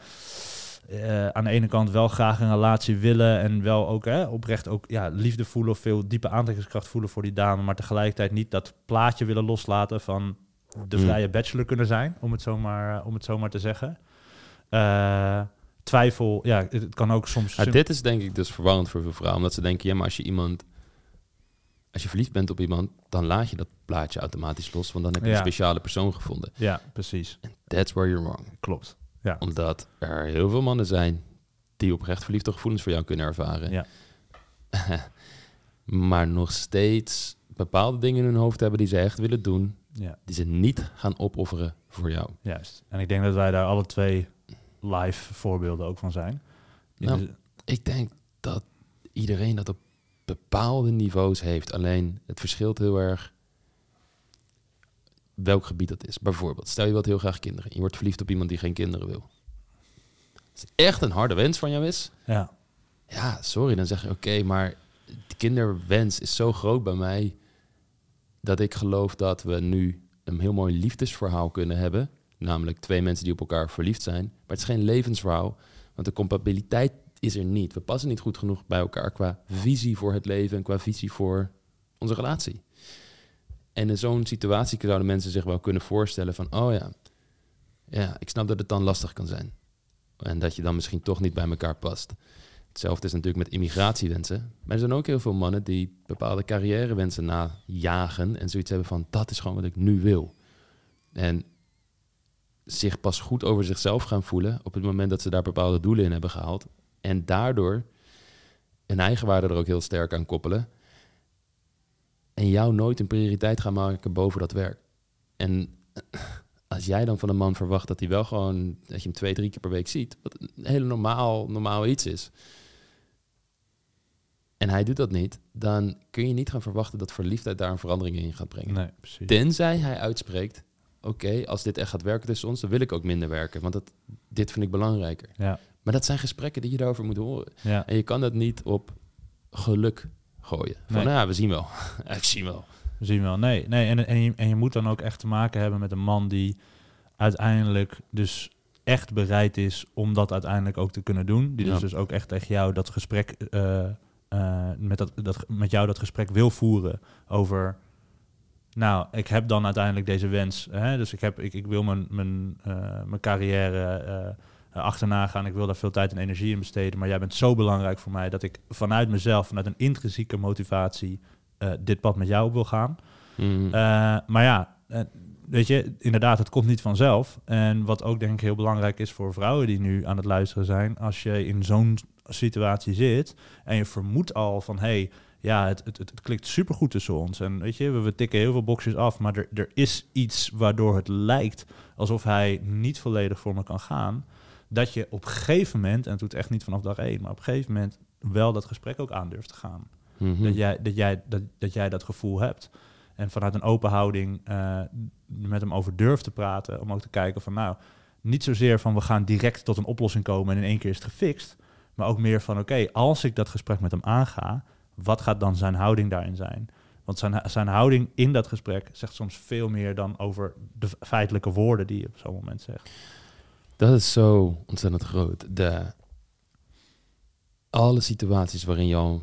eh, aan de ene kant wel graag een relatie willen en wel ook hè, oprecht ook ja, liefde voelen of veel diepe aantrekkingskracht voelen voor die dame, maar tegelijkertijd niet dat plaatje willen loslaten van de Mm. vrije bachelor kunnen zijn, om het zomaar, om het zomaar te zeggen. Eh, twijfel, ja, het, het kan ook soms... Maar dit is denk ik dus verwarrend voor veel vrouwen. Omdat ze denken, ja, maar als je iemand... Als je verliefd bent op iemand, dan laat je dat plaatje automatisch los. Want dan heb je Ja. een speciale persoon gevonden. Ja, precies. That's where you're wrong. Klopt. Omdat er heel veel mannen zijn die oprecht verliefde gevoelens voor jou kunnen ervaren. Ja. maar nog steeds bepaalde dingen in hun hoofd hebben die ze echt willen doen. Ja, Die ze niet gaan opofferen voor jou. juist. En ik denk dat wij daar alle twee live voorbeelden ook van zijn. Nou, de- Ik denk dat iedereen dat op bepaalde niveaus heeft. Alleen het verschilt heel erg welk gebied dat is. Bijvoorbeeld, stel je wilt heel graag kinderen. Je wordt verliefd op iemand die geen kinderen wil. Als het echt een harde wens van jou is, ja, ja, sorry, dan zeg je oké, maar de kinderwens is zo groot bij mij dat ik geloof dat we nu een heel mooi liefdesverhaal kunnen hebben. Namelijk twee mensen die op elkaar verliefd zijn. Maar het is geen levensverhaal, want de compatibiliteit is er niet. We passen niet goed genoeg bij elkaar qua visie voor het leven en qua visie voor onze relatie. En in zo'n situatie zouden mensen zich wel kunnen voorstellen van, oh ja, ja, ik snap dat het dan lastig kan zijn. En dat je dan misschien toch niet bij elkaar past. Hetzelfde is natuurlijk met immigratiewensen. Maar er zijn ook heel veel mannen die bepaalde carrièrewensen najagen en zoiets hebben van dat is gewoon wat ik nu wil. En zich pas goed over zichzelf gaan voelen op het moment dat ze daar bepaalde doelen in hebben gehaald. En daardoor een eigenwaarde er ook heel sterk aan koppelen. En jou nooit een prioriteit gaan maken boven dat werk. En als jij dan van een man verwacht dat hij wel gewoon, dat je hem twee, drie keer per week ziet, wat een hele normaal, normaal iets is. En hij doet dat niet, dan kun je niet gaan verwachten dat verliefdheid daar een verandering in gaat brengen. nee, precies. Tenzij hij uitspreekt, oké, als dit echt gaat werken tussen ons, dan wil ik ook minder werken, want dat, dit vind ik belangrijker. Ja, Maar dat zijn gesprekken die je daarover moet horen. ja, En je kan dat niet op geluk gooien. Van, Nee. nou ja, we zien wel. ik zie wel. we zien wel. Nee, nee en, en, je, en je moet dan ook echt te maken hebben met een man die uiteindelijk dus echt bereid is om dat uiteindelijk ook te kunnen doen. Die Ja. dus, dus ook echt tegen jou dat gesprek, eh, eh, met, dat, dat, met jou dat gesprek wil voeren over... Nou, ik heb dan uiteindelijk deze wens. Hè? Dus ik, heb, ik, ik wil mijn, mijn, eh, mijn carrière eh, achterna gaan. Ik wil daar veel tijd en energie in besteden. Maar jij bent zo belangrijk voor mij dat ik vanuit mezelf, vanuit een intrinsieke motivatie, eh, dit pad met jou op wil gaan. Mm. Maar ja, weet je, inderdaad, het komt niet vanzelf. En wat ook denk ik heel belangrijk is voor vrouwen die nu aan het luisteren zijn, als je in zo'n situatie zit en je vermoedt al van, hey, ja, het, het, het, het klikt supergoed tussen ons. En weet je, we, we tikken heel veel boxjes af, maar er, er is iets waardoor het lijkt alsof hij niet volledig voor me kan gaan. Dat je op een gegeven moment, en het doet echt niet vanaf dag één, maar op een gegeven moment wel dat gesprek ook aan durft te gaan. Mhm. Dat, jij, dat, jij, dat, dat jij dat gevoel hebt. En vanuit een open houding eh, met hem over durft te praten. Om ook te kijken van nou, niet zozeer van we gaan direct tot een oplossing komen en in één keer is het gefixt. Maar ook meer van oké, als ik dat gesprek met hem aanga, wat gaat dan zijn houding daarin zijn? Want zijn, zijn houding in dat gesprek zegt soms veel meer dan over de feitelijke woorden die je op zo'n moment zegt. Dat is zo ontzettend groot. De, alle situaties waarin je al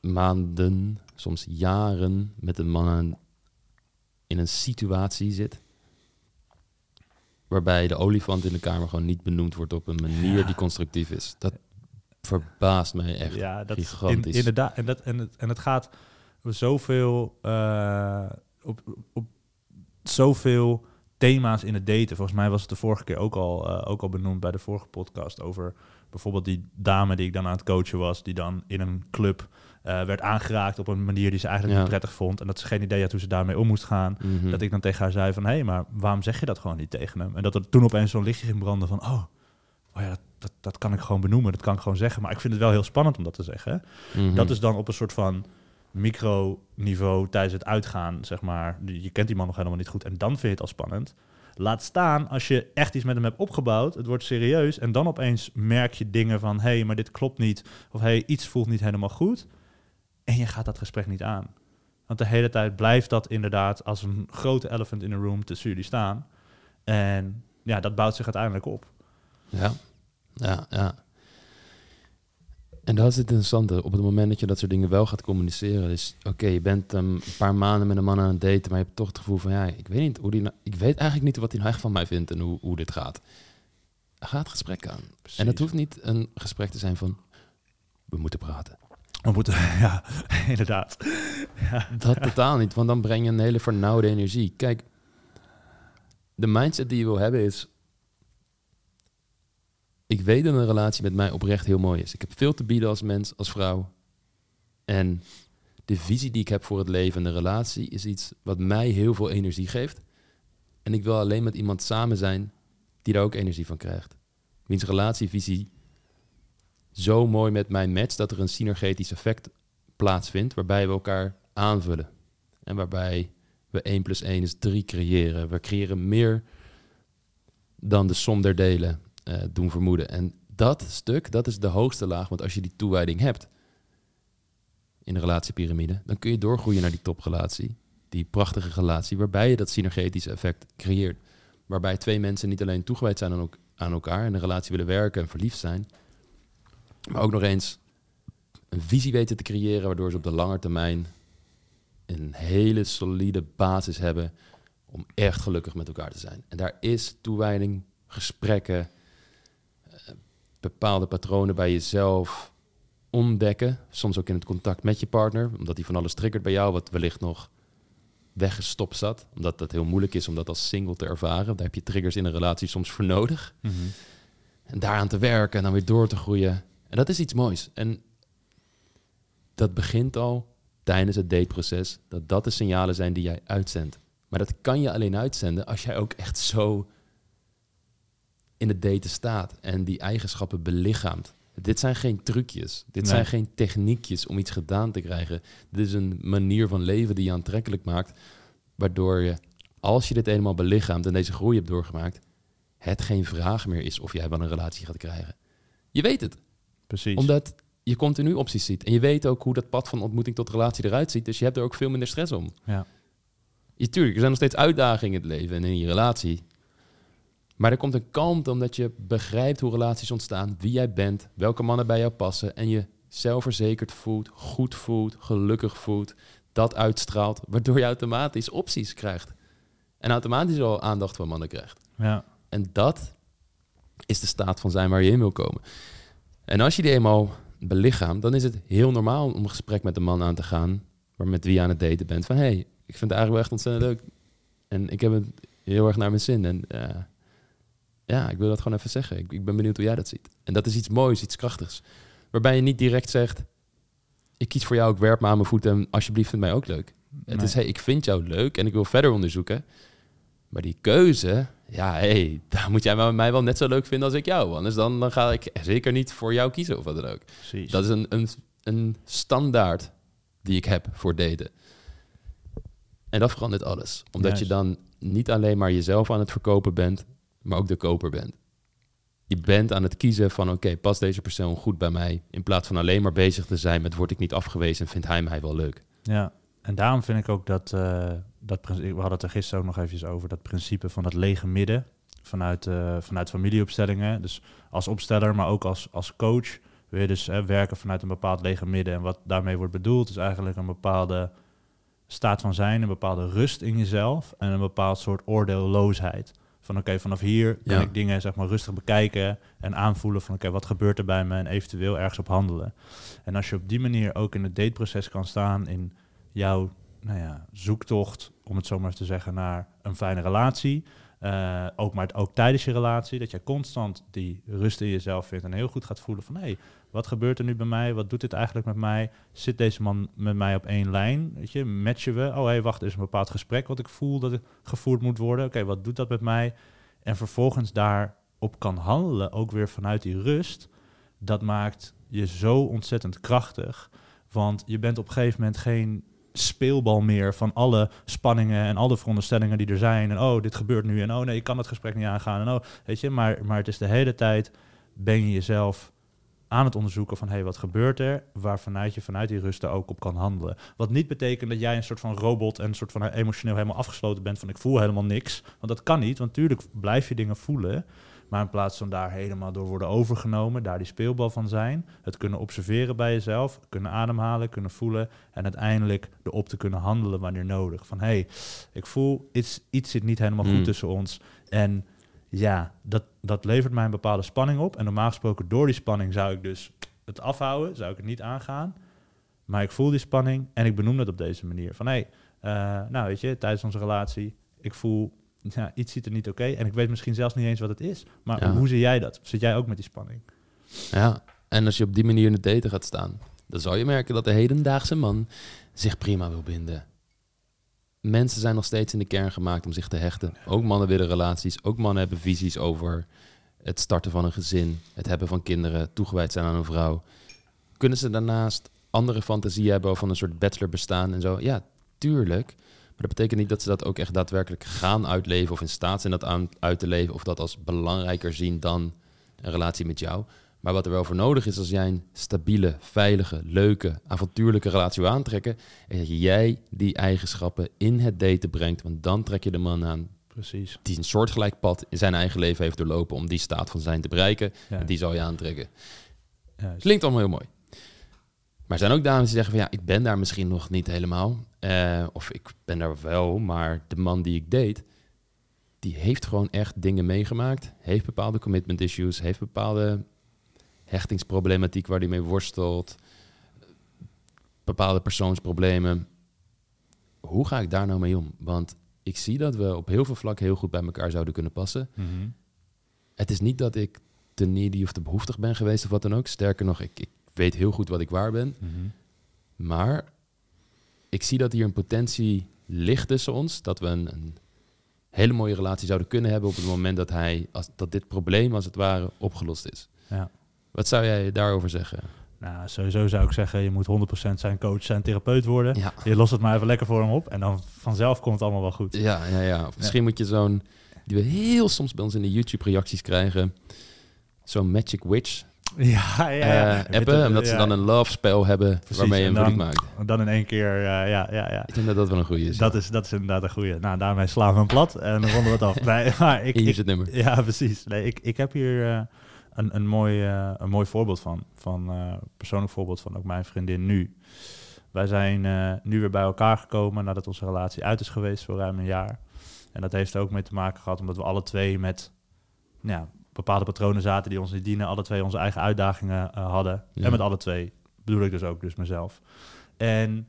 maanden, soms jaren met een man in een situatie zit. Waarbij de olifant in de kamer gewoon niet benoemd wordt op een manier Ja. die constructief is. Dat verbaast mij echt. ja, dat is gigantisch. in- inderdaad. En, dat, en, het, en het gaat zoveel, eh, op, op zoveel thema's in het daten. Volgens mij was het de vorige keer ook al, eh, ook al benoemd bij de vorige podcast over bijvoorbeeld die dame die ik dan aan het coachen was, die dan in een club eh, werd aangeraakt op een manier die ze eigenlijk Ja. niet prettig vond. En dat ze geen idee had hoe ze daarmee om moest gaan. Mhm. Dat ik dan tegen haar zei van, hé, hey, maar waarom zeg je dat gewoon niet tegen hem? En dat er toen opeens zo'n lichtje ging branden van, oh, oh ja, dat, dat, dat kan ik gewoon benoemen, dat kan ik gewoon zeggen. Maar ik vind het wel heel spannend om dat te zeggen. Mhm. Dat is dan op een soort van microniveau tijdens het uitgaan, zeg maar. Je kent die man nog helemaal niet goed en dan vind je het al spannend. Laat staan als je echt iets met hem hebt opgebouwd, het wordt serieus en dan opeens merk je dingen van, hé, hey, maar dit klopt niet. Of hé, hey, iets voelt niet helemaal goed. En je gaat dat gesprek niet aan. Want de hele tijd blijft dat inderdaad als een grote elephant in the room tussen jullie staan. En ja, dat bouwt zich uiteindelijk op. Ja, ja, ja. En dat is het interessante. Op het moment dat je dat soort dingen wel gaat communiceren, is oké, je bent um, een paar maanden met een man aan het daten, maar je hebt toch het gevoel van ja, ik weet niet hoe die, nou- ik weet eigenlijk niet wat hij nou echt van mij vindt en hoe, hoe dit gaat. Ga het gesprek aan. En het hoeft niet een gesprek te zijn van we moeten praten. We moeten, ja, inderdaad. Dat totaal niet, want dan breng je een hele vernauwde energie. Kijk, de mindset die je wil hebben is... Ik weet dat een relatie met mij oprecht heel mooi is. Ik heb veel te bieden als mens, als vrouw. En de visie die ik heb voor het leven en de relatie is iets wat mij heel veel energie geeft. En ik wil alleen met iemand samen zijn die daar ook energie van krijgt. Wiens relatievisie zo mooi met mij matcht dat er een synergetisch effect plaatsvindt waarbij we elkaar aanvullen. En waarbij we 1 plus 1 is 3 creëren. We creëren meer dan de som der delen eh, doen vermoeden. En dat stuk, dat is de hoogste laag. Want als je die toewijding hebt in de relatiepyramide, dan kun je doorgroeien naar die toprelatie. Die prachtige relatie waarbij je dat synergetische effect creëert. Waarbij twee mensen niet alleen toegewijd zijn aan, aan elkaar en een relatie willen werken en verliefd zijn, maar ook nog eens een visie weten te creëren waardoor ze op de lange termijn een hele solide basis hebben om echt gelukkig met elkaar te zijn. En daar is toewijding, gesprekken, bepaalde patronen bij jezelf ontdekken. Soms ook in het contact met je partner, omdat hij van alles triggert bij jou, wat wellicht nog weggestopt zat. Omdat dat heel moeilijk is om dat als single te ervaren. Daar heb je triggers in een relatie soms voor nodig. En daaraan te werken en dan weer door te groeien. En dat is iets moois. En dat begint al tijdens het dateproces. Dat dat de signalen zijn die jij uitzendt. Maar dat kan je alleen uitzenden als jij ook echt zo in het daten staat. En die eigenschappen belichaamt. Dit zijn geen trucjes. Dit Nee. zijn geen techniekjes om iets gedaan te krijgen. Dit is een manier van leven die je aantrekkelijk maakt. Waardoor je, als je dit eenmaal belichaamt en deze groei hebt doorgemaakt, het geen vraag meer is of jij wel een relatie gaat krijgen. Je weet het, Precies. omdat je continu opties ziet. En je weet ook hoe dat pad van ontmoeting tot relatie eruit ziet. Dus je hebt er ook veel minder stress om. Ja. Ja, tuurlijk, er zijn nog steeds uitdagingen in het leven en in je relatie. Maar er komt een kalmte omdat je begrijpt hoe relaties ontstaan, wie jij bent, welke mannen bij jou passen en je zelfverzekerd voelt, goed voelt, gelukkig voelt, dat uitstraalt, waardoor je automatisch opties krijgt. En automatisch al aandacht van mannen krijgt. ja. En dat is de staat van zijn waar je in wil komen. En als je die eenmaal belichaamt, dan is het heel normaal om een gesprek met een man aan te gaan, waar met wie je aan het daten bent. Van hé, hey, ik vind het eigenlijk wel echt ontzettend leuk. En ik heb het heel erg naar mijn zin. En eh, ja, ik wil dat gewoon even zeggen. Ik, ik ben benieuwd hoe jij dat ziet. En dat is iets moois, iets krachtigs. Waarbij je niet direct zegt, ik kies voor jou, ik werp me aan mijn voeten en alsjeblieft vind mij ook leuk. Het is, hey, ik vind jou leuk en ik wil verder onderzoeken. Maar die keuze, ja, hey, daar moet jij mij wel net zo leuk vinden als ik jou. Anders dan, dan ga ik zeker niet voor jou kiezen of wat dan ook. Precies. Dat is een, een, een standaard die ik heb voor daten. En dat verandert alles. Omdat je dan niet alleen maar jezelf aan het verkopen bent, maar ook de koper bent. Je bent aan het kiezen van, oké, past deze persoon goed bij mij? In plaats van alleen maar bezig te zijn met, word ik niet afgewezen en vindt hij mij wel leuk? Ja, en daarom vind ik ook dat, eh, dat we hadden het er gisteren ook nog eventjes over, dat principe van dat lege midden vanuit, eh, vanuit familieopstellingen. Dus als opsteller, maar ook als, als coach wil je dus eh, werken vanuit een bepaald lege midden. En wat daarmee wordt bedoeld is eigenlijk een bepaalde staat van zijn, een bepaalde rust in jezelf en een bepaald soort oordeelloosheid. Van oké, vanaf hier kan Ja. ik dingen zeg maar rustig bekijken en aanvoelen van oké, wat gebeurt er bij me en eventueel ergens op handelen. En als je op die manier ook in het dateproces kan staan in jouw nou ja, zoektocht, om het zo maar eens te zeggen, naar een fijne relatie. Eh, ook, maar ook tijdens je relatie, dat je constant die rust in jezelf vindt en heel goed gaat voelen van hé, hey, wat gebeurt er nu bij mij? Wat doet dit eigenlijk met mij? Zit deze man met mij op één lijn? Weet je, matchen we? Oh hé, hey, wacht, er is een bepaald gesprek wat ik voel dat gevoerd moet worden. Oké, wat doet dat met mij? En vervolgens daarop kan handelen, ook weer vanuit die rust. Dat maakt je zo ontzettend krachtig. Want je bent op een gegeven moment geen speelbal meer van alle spanningen en alle veronderstellingen die er zijn. En oh, dit gebeurt nu. En oh nee, ik kan het gesprek niet aangaan. En oh, weet je, maar, maar het is de hele tijd ben je jezelf aan het onderzoeken van hey, wat gebeurt er, waarvanuit je vanuit die rust er ook op kan handelen. Wat niet betekent dat jij een soort van robot en een soort van emotioneel helemaal afgesloten bent van ik voel helemaal niks. Want dat kan niet, want natuurlijk blijf je dingen voelen. Maar in plaats van daar helemaal door worden overgenomen, daar die speelbal van zijn, het kunnen observeren bij jezelf, kunnen ademhalen, kunnen voelen en uiteindelijk erop te kunnen handelen wanneer nodig. Van hé, hey, ik voel iets, iets zit niet helemaal goed Mm. tussen ons. En ja, dat, dat levert mij een bepaalde spanning op. En normaal gesproken door die spanning zou ik dus het afhouden, zou ik het niet aangaan. Maar ik voel die spanning en ik benoem dat op deze manier. Van hé, hey, eh, nou weet je, tijdens onze relatie, ik voel ja, iets ziet er niet oké. En ik weet misschien zelfs niet eens wat het is. Maar Ja. hoe zie jij dat? Zit jij ook met die spanning? Ja, en als je op die manier in het daten gaat staan, dan zal je merken dat de hedendaagse man zich prima wil binden. Mensen zijn nog steeds in de kern gemaakt om zich te hechten. Ook mannen willen relaties, ook mannen hebben visies over het starten van een gezin, het hebben van kinderen, toegewijd zijn aan een vrouw. Kunnen ze daarnaast andere fantasieën hebben van een soort bachelor bestaan en zo? Ja, tuurlijk. Maar dat betekent niet dat ze dat ook echt daadwerkelijk gaan uitleven of in staat zijn dat aan, uit te leven of dat als belangrijker zien dan een relatie met jou. Maar wat er wel voor nodig is als jij een stabiele, veilige, leuke, avontuurlijke relatie wil aantrekken, is dat jij die eigenschappen in het daten brengt. Want dan trek je de man aan Precies. die een soortgelijk pad in zijn eigen leven heeft doorlopen om die staat van zijn te bereiken. Ja. En die zal je aantrekken. Juist. Klinkt allemaal heel mooi. Maar er zijn ook dames die zeggen van ja, ik ben daar misschien nog niet helemaal. Eh, of ik ben daar wel, maar de man die ik date, die heeft gewoon echt dingen meegemaakt. Heeft bepaalde commitment issues, heeft bepaalde hechtingsproblematiek waar hij mee worstelt. Bepaalde persoonsproblemen. Hoe ga ik daar nou mee om? Want ik zie dat we op heel veel vlakken heel goed bij elkaar zouden kunnen passen. Mhm. Het is niet dat ik te needy of te behoeftig ben geweest of wat dan ook. Sterker nog, ik, ik weet heel goed wat ik waar ben. Mhm. Maar ik zie dat hier een potentie ligt tussen ons. Dat we een, een hele mooie relatie zouden kunnen hebben op het moment dat, hij, als, dat dit probleem als het ware opgelost is. Ja. Wat zou jij daarover zeggen? Nou, sowieso zou ik zeggen, je moet 100% zijn coach, zijn therapeut worden. Ja, Je lost het maar even lekker voor hem op en dan vanzelf komt het allemaal wel goed. ja, ja. ja. Of misschien moet je zo'n, die we heel soms bij ons in de YouTube-reacties krijgen, zo'n Magic Witch Ja, ja, ja. eh, appen. het, omdat ze dan een love spel hebben Precies, waarmee je hem dan- maakt. Dan in één keer, ja, ja, ja. Ik denk dat dat wel een goede is. Dat is, dat is inderdaad een goede. Nou, daarmee slaan we hem plat en dan ronden we het af. Nee, maar ik, Hier ik, is het nummer. Ja, precies. Nee, ik, ik heb hier eh, een, een, mooi, eh, een mooi voorbeeld van. Van eh, persoonlijk voorbeeld van ook mijn vriendin nu. Wij zijn eh, nu weer bij elkaar gekomen nadat onze relatie uit is geweest voor ruim een jaar. En dat heeft er ook mee te maken gehad omdat we alle twee met nou ja, bepaalde patronen zaten die ons niet dienen. Alle twee onze eigen uitdagingen hadden. Ja. En met alle twee bedoel ik dus ook dus mezelf. En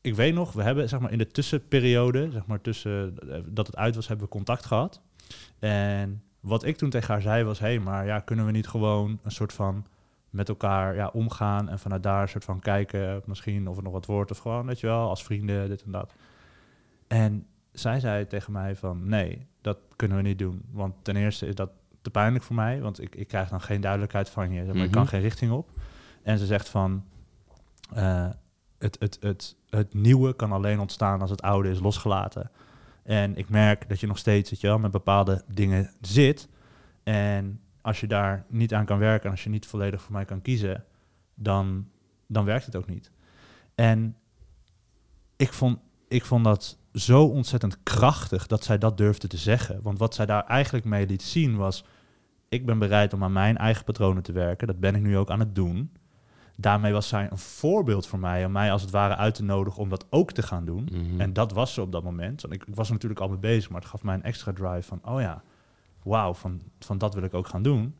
ik weet nog, we hebben zeg maar in de tussenperiode, zeg maar tussen dat het uit was, hebben we contact gehad. En wat ik toen tegen haar zei was, hé, hey, maar ja, kunnen we niet gewoon een soort van met elkaar ja, omgaan en vanuit daar een soort van kijken, misschien of er nog wat wordt of gewoon, weet je wel, als vrienden, dit en dat. En zij zei tegen mij van, nee, dat kunnen we niet doen. Want ten eerste is dat te pijnlijk voor mij, want ik, ik krijg dan geen duidelijkheid van je. Zeg maar, Ik kan Mhm. geen richting op. En ze zegt van, eh, het, het, het, het nieuwe kan alleen ontstaan als het oude is losgelaten. En ik merk dat je nog steeds weet je wel, met bepaalde dingen zit. En als je daar niet aan kan werken en als je niet volledig voor mij kan kiezen, dan, dan werkt het ook niet. En ik vond, ik vond dat zo ontzettend krachtig dat zij dat durfde te zeggen. Want wat zij daar eigenlijk mee liet zien was... ik ben bereid om aan mijn eigen patronen te werken. Dat ben ik nu ook aan het doen. Daarmee was zij een voorbeeld voor mij... om mij als het ware uit te nodigen om dat ook te gaan doen. Mhm. En dat was ze op dat moment. Want ik, ik was er natuurlijk al mee bezig, maar het gaf mij een extra drive van... oh ja, wauw, van, van dat wil ik ook gaan doen.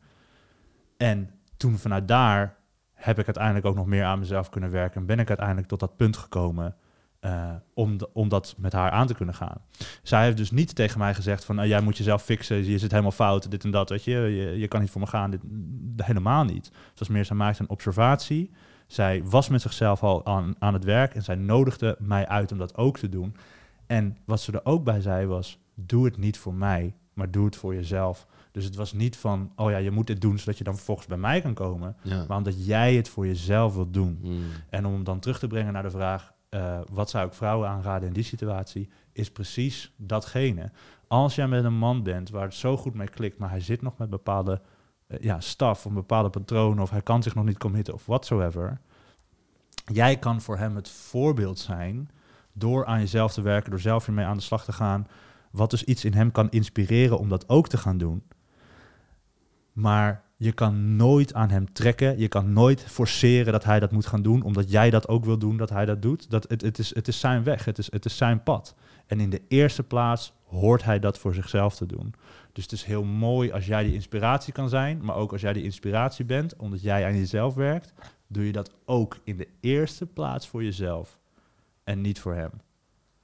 En toen vanuit daar heb ik uiteindelijk ook nog meer aan mezelf kunnen werken... en ben ik uiteindelijk tot dat punt gekomen... eh, om, de- om dat met haar aan te kunnen gaan. Zij heeft dus niet tegen mij gezegd van... nou, jij moet jezelf fixen, je zit helemaal fout, dit en dat. Weet je, je, je kan niet voor me gaan. Dit, helemaal niet. Het was meer, zij maakte een observatie. Zij was met zichzelf al aan, aan het werk... en zij nodigde mij uit om dat ook te doen. En wat ze er ook bij zei was... doe het niet voor mij, maar doe het voor jezelf. Dus het was niet van... oh ja, je moet dit doen zodat je dan vervolgens bij mij kan komen... Ja. maar omdat jij het voor jezelf wilt doen. Mm. En om hem dan terug te brengen naar de vraag, eh, wat zou ik vrouwen aanraden in die situatie, is precies datgene. Als jij met een man bent waar het zo goed mee klikt, maar hij zit nog met bepaalde eh, ja, staf of bepaalde patronen, of hij kan zich nog niet committen of whatsoever. Jij kan voor hem het voorbeeld zijn door aan jezelf te werken, door zelf ermee aan de slag te gaan, wat dus iets in hem kan inspireren om dat ook te gaan doen. Maar je kan nooit aan hem trekken. Je kan nooit forceren dat hij dat moet gaan doen, omdat jij dat ook wil doen, dat hij dat doet. Dat, het, het, is, het is zijn weg, het is, het is zijn pad. En in de eerste plaats hoort hij dat voor zichzelf te doen. Dus het is heel mooi als jij die inspiratie kan zijn, maar ook als jij die inspiratie bent, omdat jij aan jezelf werkt, doe je dat ook in de eerste plaats voor jezelf en niet voor hem.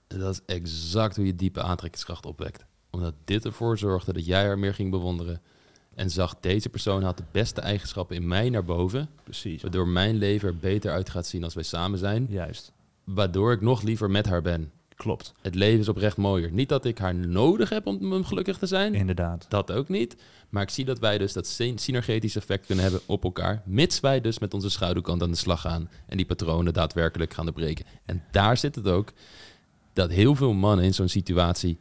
Dat is exact hoe je diepe aantrekkingskracht opwekt. Omdat dit ervoor zorgde dat jij haar meer ging bewonderen. En zag, deze persoon had de beste eigenschappen in mij naar boven. Precies. Waardoor mijn leven er beter uit gaat zien als wij samen zijn. Juist. Waardoor ik nog liever met haar ben. Klopt. Het leven is oprecht mooier. Niet dat ik haar nodig heb om, om gelukkig te zijn. Inderdaad. Dat ook niet. Maar ik zie dat wij dus dat syn- synergetisch effect kunnen hebben op elkaar. Mits wij dus met onze schaduwkant aan de slag gaan. En die patronen daadwerkelijk gaan doorbreken. En daar zit het ook. Dat heel veel mannen in zo'n situatie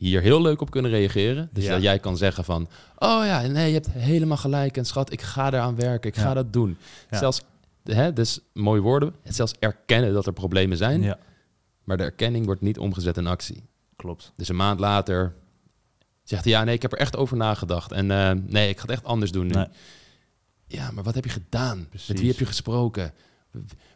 hier heel leuk op kunnen reageren. Dus Ja. dat jij kan zeggen van... Oh ja, nee, je hebt helemaal gelijk. En schat, ik ga eraan werken. Ik ga dat doen. Ja. Zelfs, hè, dus mooie woorden. Zelfs erkennen dat er problemen zijn. Ja, Maar de erkenning wordt niet omgezet in actie. klopt. Dus een maand later zegt hij, ja, nee, ik heb er echt over nagedacht. En eh, nee, ik ga het echt anders doen nu. Nee. Ja, maar wat heb je gedaan? Precies. Met wie heb je gesproken?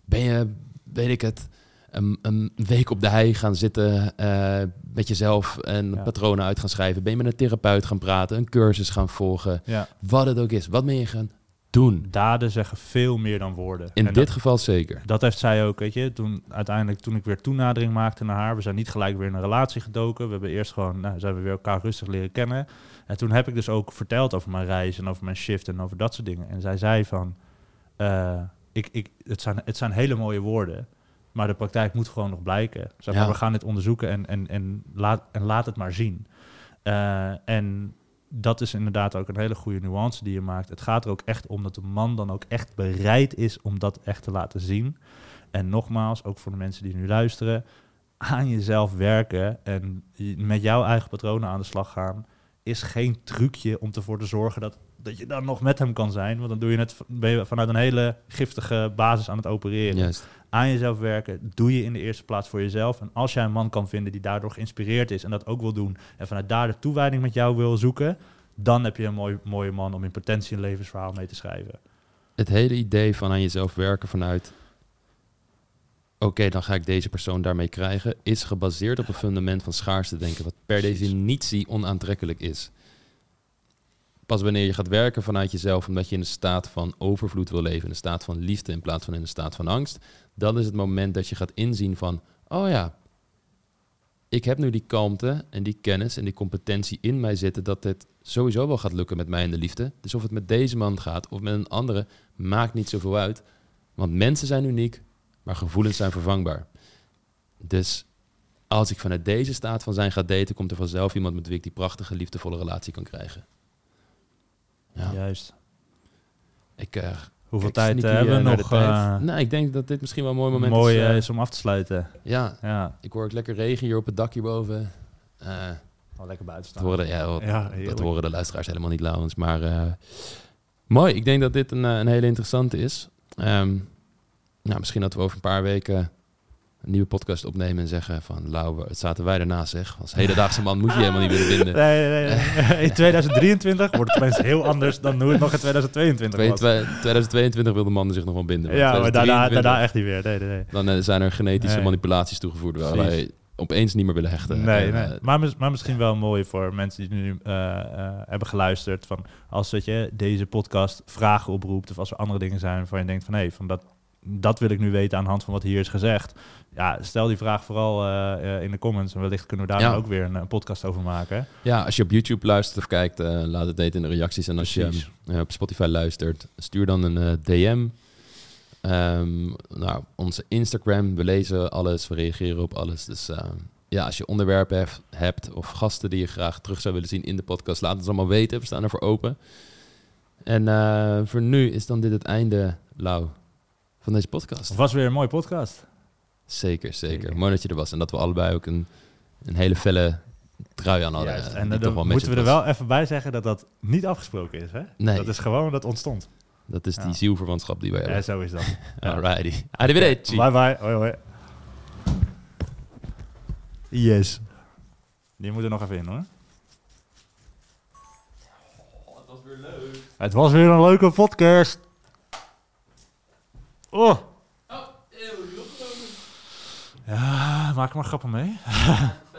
Ben je, weet ik het, een, een week op de hei gaan zitten eh, met jezelf en Ja. patronen uit gaan schrijven? Ben je met een therapeut gaan praten, een cursus gaan volgen? Ja. Wat het ook is, wat ben je gaan doen? Daden zeggen veel meer dan woorden. In En dit dat, geval zeker. dat heeft zij ook, weet je. Toen uiteindelijk, toen ik weer toenadering maakte naar haar, we zijn niet gelijk weer in een relatie gedoken. We hebben eerst gewoon, nou, zijn we weer elkaar rustig leren kennen. En toen heb ik dus ook verteld over mijn reis en over mijn shift en over dat soort dingen. En zij zei van, eh, ik, ik, het, zijn, het zijn hele mooie woorden, maar de praktijk moet gewoon nog blijken. Zeg maar, Ja. We gaan dit onderzoeken en, en, en, laat, en laat het maar zien. Eh, en dat is inderdaad ook een hele goede nuance die je maakt. Het gaat er ook echt om dat de man dan ook echt bereid is om dat echt te laten zien. En nogmaals, ook voor de mensen die nu luisteren, aan jezelf werken en met jouw eigen patronen aan de slag gaan, is geen trucje om ervoor te zorgen dat, dat je dan nog met hem kan zijn. Want dan doe je het, ben je vanuit een hele giftige basis aan het opereren Juist. Aan jezelf werken, doe je in de eerste plaats voor jezelf. En als jij een man kan vinden die daardoor geïnspireerd is en dat ook wil doen, en vanuit daar de toewijding met jou wil zoeken, dan heb je een mooi, mooie man om in potentie een levensverhaal mee te schrijven. het hele idee van aan jezelf werken vanuit... oké, dan ga ik deze persoon daarmee krijgen... is gebaseerd op een fundament van schaarste denken... wat per definitie onaantrekkelijk is. Pas wanneer je gaat werken vanuit jezelf... omdat je in een staat van overvloed wil leven... in een staat van liefde in plaats van in een staat van angst... dan is het moment dat je gaat inzien van... oh ja, ik heb nu die kalmte en die kennis en die competentie in mij zitten... dat het sowieso wel gaat lukken met mij in de liefde. Dus of het met deze man gaat of met een andere... maakt niet zoveel uit. Want mensen zijn uniek, maar gevoelens zijn vervangbaar. Dus als ik vanuit deze staat van zijn ga daten... komt er vanzelf iemand met wie ik die prachtige, liefdevolle relatie kan krijgen. Ja, Juist. ik... eh, Hoeveel kijk tijd eh, hebben we eh, nog? eh, nou, ik denk dat dit misschien wel een mooi moment mooi is. is om af te sluiten. ja, Ja, ik hoor ook lekker regen hier op het dak hierboven. Eh al lekker buiten dat, staan. horen de, ja, dat- Ja, dat horen de luisteraars helemaal niet, Laurens. Maar eh, mooi, ik denk dat dit een, een hele interessante is. Ehm, nou, misschien dat we over een paar weken een nieuwe podcast opnemen en zeggen van... Lau, het zaten wij ernaast, zeg. Als hedendaagse man moet je helemaal niet willen vinden. Nee, nee, nee. In 2023 wordt het opeens heel anders dan hoe het nog in 2022 Twee- was. twee- 2022 wil de mannen zich nog wel binden. Ja, maar daarna, 2023 daarna echt niet meer. Nee, nee, nee. Dan eh, zijn er genetische Nee. manipulaties toegevoegd waar wij opeens niet meer willen hechten. Nee, En, nee. eh, Maar, maar misschien wel mooi voor mensen die nu eh, hebben geluisterd. Van als dat je deze podcast vragen oproept. Of als er andere dingen zijn waarvan je denkt van hé, van dat dat wil ik nu weten aan de hand van wat hier is gezegd. Ja, stel die vraag vooral eh, eh, in de comments. En wellicht kunnen we daar Ja. dan ook weer een, een podcast over maken. Ja, als je op YouTube luistert of kijkt, eh, laat het weten in de reacties. En als Precies. je eh, op Spotify luistert, stuur dan een eh, DM. Ehm, nou, onze Instagram, we lezen alles, we reageren op alles. Dus eh, ja, als je onderwerpen hef- hebt of gasten die je graag terug zou willen zien in de podcast, laat het allemaal weten. We staan ervoor open. En eh, voor nu is dan dit het einde, Lau, van deze podcast. Het was weer een mooie podcast. Zeker, zeker. Zeker. Mooi dat je er was. En dat we allebei ook een, een hele felle trui aan hadden. Juist. eh, En dan moeten we er wel even bij zeggen dat dat niet afgesproken is. Hè? Nee. Dat is gewoon dat ontstond. Dat is die Ja. zielverwantschap die wij Ja, hebben. zo is dat. Ja. Alrighty. Arrivederci. Bye bye. Hoi hoi. Yes. Die moet er nog even in hoor. het was weer leuk. Het was weer een leuke podcast. Oh. Ja, maak er maar grappen mee.